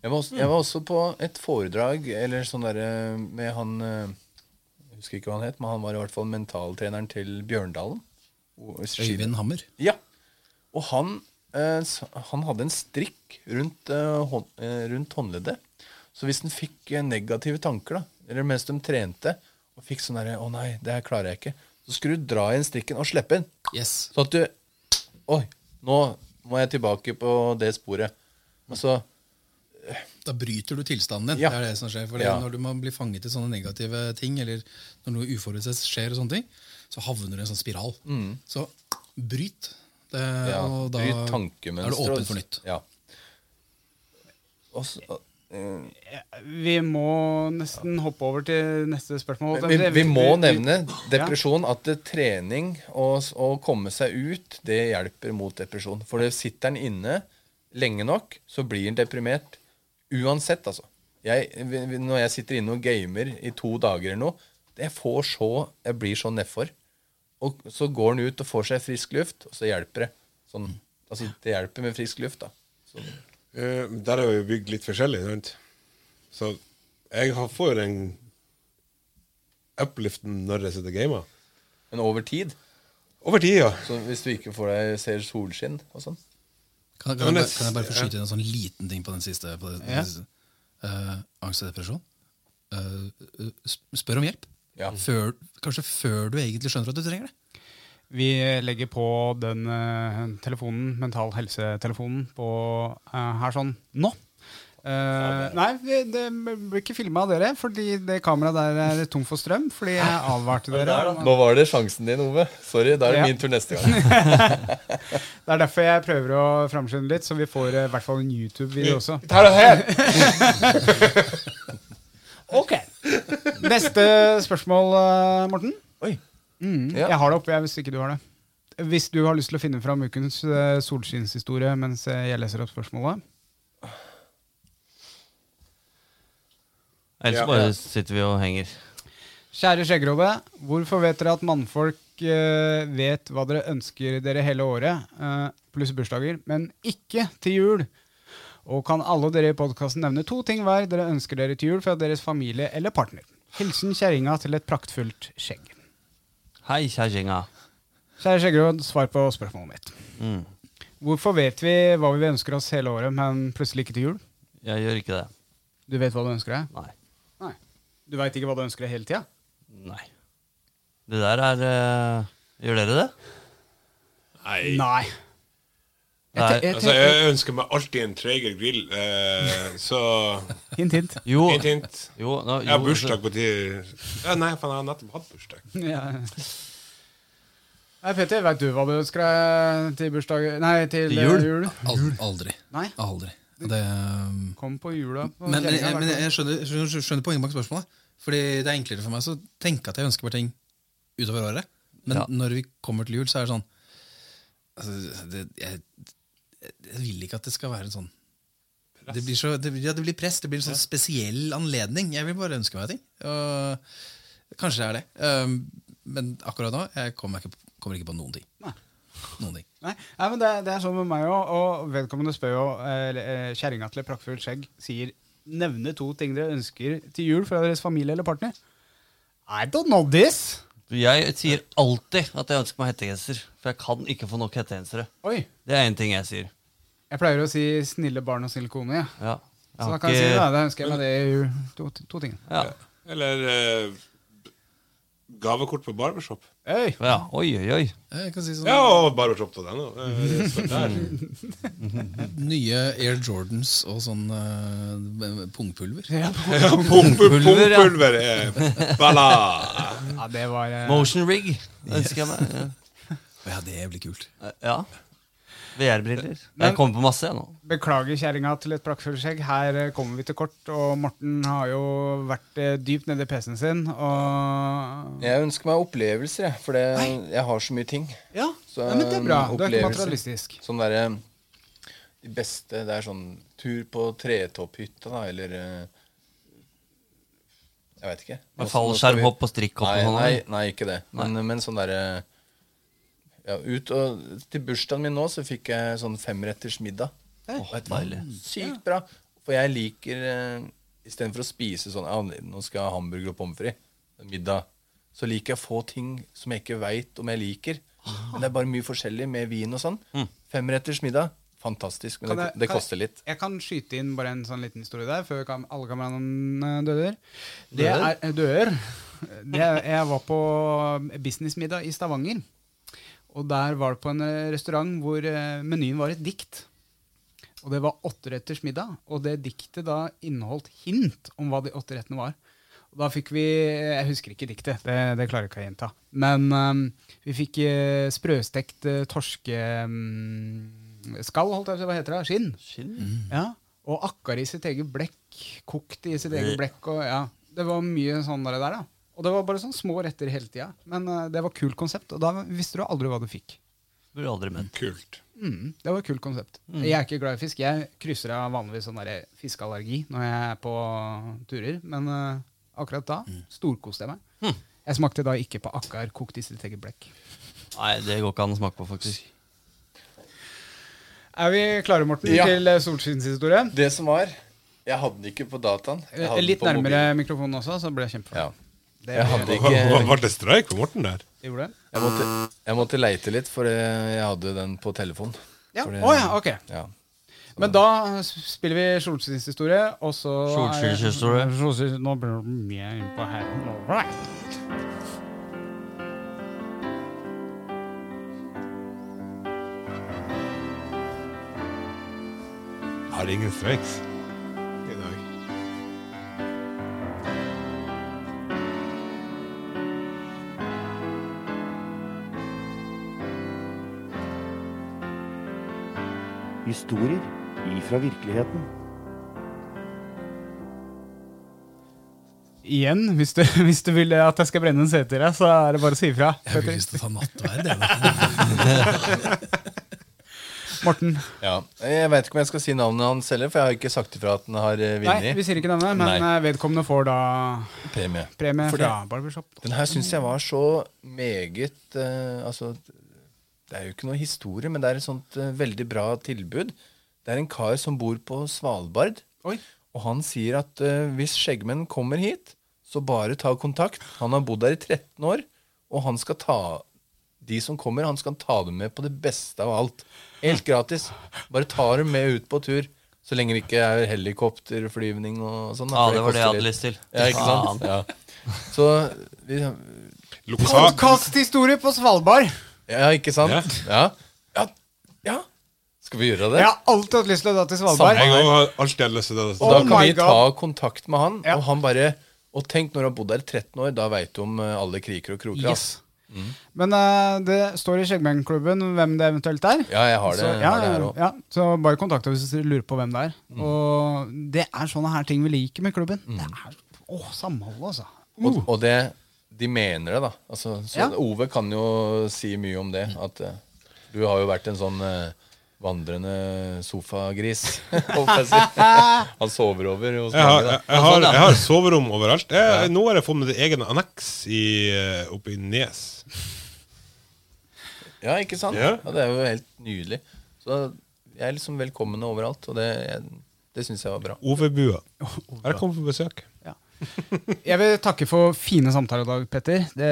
B: Jeg var, også, jeg var også på et foredrag eller sånn der, eh, med han eh, Jeg husker ikke hva han het, men han var i hvert fall mentaltreneren til Bjørndalen.
D: Øyvind Hammer.
B: Ja. Og han, eh, han hadde en strikk rundt, eh, eh, rundt håndleddet. Så hvis han fikk eh, negative tanker, da, eller mens de trente, og fikk sånn derre 'Å nei, det her klarer jeg ikke', så skulle du dra i den strikken og slippe den.
D: Yes.
B: Så at du Oi, nå må jeg tilbake på det sporet. Og så
D: Da bryter du tilstanden din.
B: Ja.
D: Det er det som skjer. For
B: Ja.
D: Når du man blir fanget i sånne negative ting, eller når noe uforutsett skjer, og sånne ting, så havner du i en sånn spiral. Så bryt. Det,
B: Mm. ja,
D: og da
B: bryt tankemønster.
D: er du åpen for nytt.
B: Ja. Og så, eh,
A: Vi må nesten hoppe over til neste spørsmål.
B: vi, vi må nevne depresjon. At trening og å komme seg ut, det hjelper mot depresjon. For det sitter den inne lenge nok, så blir den deprimert uansett, altså. Jeg, når jeg sitter inne og gamer i to dager eller noe, jeg får så Jeg blir så nedfor. Og så går den ut og får seg frisk luft, og så hjelper det. Sånn, altså, det hjelper med frisk luft, da. Så,
E: Eh, der er vi bygd litt forskjellig, sant? Så jeg får den upliften når jeg sitter og gamer.
B: men over tid.
E: Over tid, ja.
B: Så hvis du ikke får deg ser solskinn og sånn.
D: Kan, kan, jeg, kan jeg bare få skyte inn en sånn liten ting på den siste? På det,
A: Ja.
D: den siste. Uh, angst og depresjon. Uh, spør om hjelp.
B: Ja.
D: Før, kanskje før du egentlig skjønner at du trenger det.
A: Vi legger på den uh, telefonen, Mental Helse-telefonen, på eh, her sånn nå. Eh, nei, vi, det blir ikke filma av dere, fordi det kameraet der er tom for strøm. Fordi jeg advarte dere.
B: Nå var det sjansen din, Ove. Sorry, da er det
A: Ja.
B: min tur neste gang.
A: Det er derfor jeg prøver å framskynde litt, så vi får eh, i hvert fall en YouTube-video også.
E: Tar det her!
A: Ok. Neste spørsmål, eh, Morten.
B: Oi.
A: Mm,
B: Ja.
A: Jeg har det oppe, jeg, hvis ikke du har det. Hvis du har lyst til å finne fram ukens uh, solskinnshistorie mens jeg leser opp spørsmålet.
C: Ellers
E: Ja.
C: bare sitter vi og henger.
A: Kjære skjeggråde, hvorfor vet dere at mannfolk uh, vet hva dere ønsker dere hele året, uh, pluss bursdager, men ikke til jul? Og kan alle dere i podkasten nevne to ting hver dere ønsker dere til jul fra deres familie eller partner? Hilsen kjerringa til et praktfullt skjegg.
C: Hei, kjerringa.
A: Kjære skjeggråd, svar på spørsmålet mitt.
C: Mm.
A: Hvorfor vet vi hva vi ønsker oss hele året, men plutselig ikke til jul?
C: Jeg gjør ikke det.
A: Du vet hva du ønsker deg?
C: Nei.
A: Du veit ikke hva du ønsker deg hele tida?
C: Nei. Det der er uh, Gjør dere det?
E: Nei.
A: Nei.
C: Nei,
A: Jeg
E: Altså, jeg ønsker meg alltid en treger grill, eh, så
A: Hint, hint.
C: Jo,
E: Hint, hint.
C: jo, nå,
E: Jeg har bursdag på tid Ja, nei, faen, jeg har nettopp hatt bursdag.
A: Ja. Nei, Petter, veit du hva du ønsker deg til bursdag Nei, til,
C: Til
A: eh,
C: jul?
A: jul?
D: Aldri. aldri.
A: Nei,
D: aldri. Det,
A: kom på jula. På
D: men men, jeg, men
A: hvert
D: jeg skjønner, skjønner, skjønner poenget bak spørsmålet. Fordi det er enklere for meg så tenke at jeg ønsker meg ting utover året. Men
C: Ja.
D: når vi kommer til jul, så er det sånn altså, det, jeg, jeg vil ikke at det skal være en sånn det blir, så, det, ja, det blir press. Det blir en sånn spesiell anledning. Jeg vil bare ønske meg ting. Og kanskje det er det. Um, men akkurat nå jeg kommer, ikke, kommer ikke på noen ting.
A: Nei.
D: Noen ting.
A: Nei, nei, men det, det er sånn med meg òg. Og vedkommende spør jo eh, Kjerringa til et praktfullt skjegg sier Nevne to ting dere ønsker til jul fra deres familie eller partner. I don't know this.
C: Jeg sier alltid at jeg ønsker meg hettegenser. For jeg kan ikke få nok hettegensere.
A: Oi.
C: Det er én ting jeg sier.
A: Jeg pleier å si 'snille barn og snille kone'. Ja.
C: Ja.
A: Så da kan jeg si det. Da Da ønsker jeg meg det i jul. To, to ting.
C: Ja.
E: Eller eh, gavekort på barbershop.
A: Oi.
C: ja. Oi, oi, oi.
D: Jeg kan si sånn,
E: Ja, og Barbershop til den òg.
D: Nye Air Jordans og sånn uh, pungpulver.
E: Ja, pungpulver,
C: pungpulver ja.
E: Er balla!
A: Ja, det var uh...
C: Motion rig ønsker jeg meg. Ja.
D: Ja, det blir kult.
C: ja. VR-briller. Jeg kommer på masse, jeg nå.
A: Beklager kjerringa til et praktfullt skjegg. Her eh, kommer vi til kort. Og Morten har jo vært eh, dypt nede i PC-en sin. Og
B: Jeg ønsker meg opplevelser, jeg. For jeg har så mye ting.
A: Ja,
B: Så,
A: Nei, men det er bra. Du er ikke materialistisk.
B: Sånn derre De beste Det er sånn tur på tretopphytta, da, eller eh, Jeg vet ikke.
C: Fallskjermhopp og strikkhopp og
B: Nei,
C: sånn,
B: nei, nei, ikke det. Men, men sånn derre ja, ut og, Til bursdagen min nå så fikk jeg sånn femretters middag.
C: Oh.
B: Sykt bra. For jeg liker uh, Istedenfor å spise sånn ja, Nå skal jeg ha hamburger og pommes frites. Middag. Så liker jeg å få ting som jeg ikke veit om jeg liker. Men det er bare mye forskjellig med vin og sånn. Femretters middag, fantastisk, men
A: jeg,
B: det, det
A: kan
B: koster litt.
A: Jeg kan skyte inn bare en sånn liten historie der, før kam alle kameraene døder. Det er dør. Det jeg var på businessmiddag i Stavanger. Og der var det på en eh, restaurant hvor eh, menyen var et dikt. Og det var åtteretters middag. Og det diktet da inneholdt hint om hva de åtte rettene var. Og da fikk vi Jeg husker ikke diktet, det, det klarer jeg ikke å gjenta. Men um, vi fikk eh, sprøstekt uh, torskeskall, holdt jeg på å si. Hva heter det? Skinn.
C: Skinn?
A: Ja. Og akkar i sitt eget blekk. Kokt i sitt eget blekk. Og, ja. Det var mye sånn der, der da. Og det var bare sånn små retter hele tida. Men uh, det var kult konsept, og da visste du aldri hva du fikk.
C: Du aldri ment.
E: Kult.
A: Mm, det var et kult konsept. Jeg er ikke glad i fisk. Jeg krysser av vanligvis sånn fiskeallergi når jeg er på turer. Men uh, akkurat da storkoste jeg meg. Jeg smakte da ikke på akkar kokt i sitt eget blekk.
C: Nei, det går ikke an å smake på, faktisk.
A: Er vi klare, Morten,
B: Ja.
A: til eh, solskinnshistorie?
B: Det som var Jeg hadde den ikke på dataen. Jeg hadde
A: Litt
B: på
A: nærmere
B: mobilen.
A: mikrofonen også, så ble jeg kjempefornøyd.
B: Ja.
A: Det
B: Jeg hadde
E: Var
B: ikke
E: var det streik på Morten der?
A: Gjorde det?
B: Jeg måtte, jeg måtte leite litt, for jeg hadde den på telefon.
A: Ja.
B: For det-
A: Å ja, ok.
B: Ja.
A: Men da spiller vi solskinnshistorie, og så er-. Solskinns- Nå blir det mye innpå her.
E: Har ingen streiks
H: Historier ifra virkeligheten.
A: Igjen, hvis du, hvis du vil at jeg skal brenne en sete til deg, så er det bare å si ifra.
D: Jeg vil ikke lyst til å ta nattverd. jeg.
A: Morten.
B: ja. Jeg veit ikke om jeg skal si navnet hans heller, for jeg har ikke sagt ifra at den har vunnet.
A: Nei, vi sier ikke navnet, men
B: Nei.
A: eh, vedkommende får da
B: premie.
A: premie fra Barbershop.
B: Den her syns jeg var så meget uh, Altså, det er jo ikke noe historie, men det er et sånt uh, veldig bra tilbud. Det er en kar som bor på Svalbard,
A: Oi.
B: og han sier at uh, hvis skjeggmenn kommer hit, så bare ta kontakt. Han har bodd der i 13 år, og han skal ta de som kommer, han skal ta dem med på det beste av alt. Helt gratis. Bare ta dem med ut på tur. Så lenge det ikke er helikopterflyvning og sånn.
C: Ja, det var det jeg hadde lyst til.
B: Ja, ikke sant? Ja. Så vi,
E: Lokal...
A: Podkasthistorie på Svalbard!
B: Ja, ikke sant?
E: Ja.
B: Ja. ja. Skal vi gjøre det?
A: Jeg har alltid hatt lyst til å dra til Svalbard.
E: Samme gang har alltid jeg lyst til å dra til
B: Og da kan vi
A: God.
B: ta kontakt med han,
A: Ja.
B: og han bare Og tenk når du har bodd der i 13 år, da veit du om eh, alle kriker og kroker.
A: Yes. Mm. Men uh, det står i Skjeggmennklubben hvem det eventuelt er.
B: Ja, jeg har det,
A: Så,
B: jeg
A: ja,
B: har det her også.
A: ja, så bare kontakt oss hvis dere lurer på hvem det er. Og det er sånne her ting vi liker med klubben. Det er å, samholdet, altså.
B: Og, og det De mener det, da. Altså, så
A: Ja.
B: Ove kan jo si mye om det. At uh, du har jo vært en sånn uh, vandrende sofagris. Han sover over hos
E: Jeg har,
B: mange.
E: jeg, jeg, har, jeg har soverom overalt. Jeg, Nå har jeg fått mitt eget egen anneks i, eh, oppe i Nes.
B: Ja, ikke sant?
E: Ja.
B: Ja. Det er jo helt nydelig. Så jeg er liksom velkommen overalt, og det, det syns jeg var bra.
E: Ove-bua. Her kom på besøk.
A: Jeg vil takke for fine samtaler i dag, Petter. Det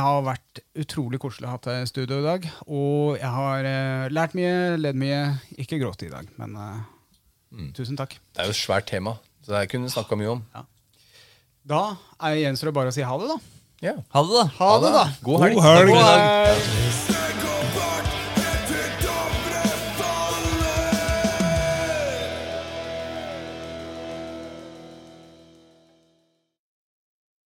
A: har vært utrolig koselig å ha deg i studio i dag. Og jeg har uh, lært mye, ledd mye. Ikke grått i dag, men eh, tusen takk.
B: Det er jo et svært tema, så det kunne vi snakka mye om.
A: Da er gjenstår det bare å si ha det, da.
B: Ja.
C: Ha det, da.
A: Ha det, da.
B: God helg.
E: God helg.
A: God helg.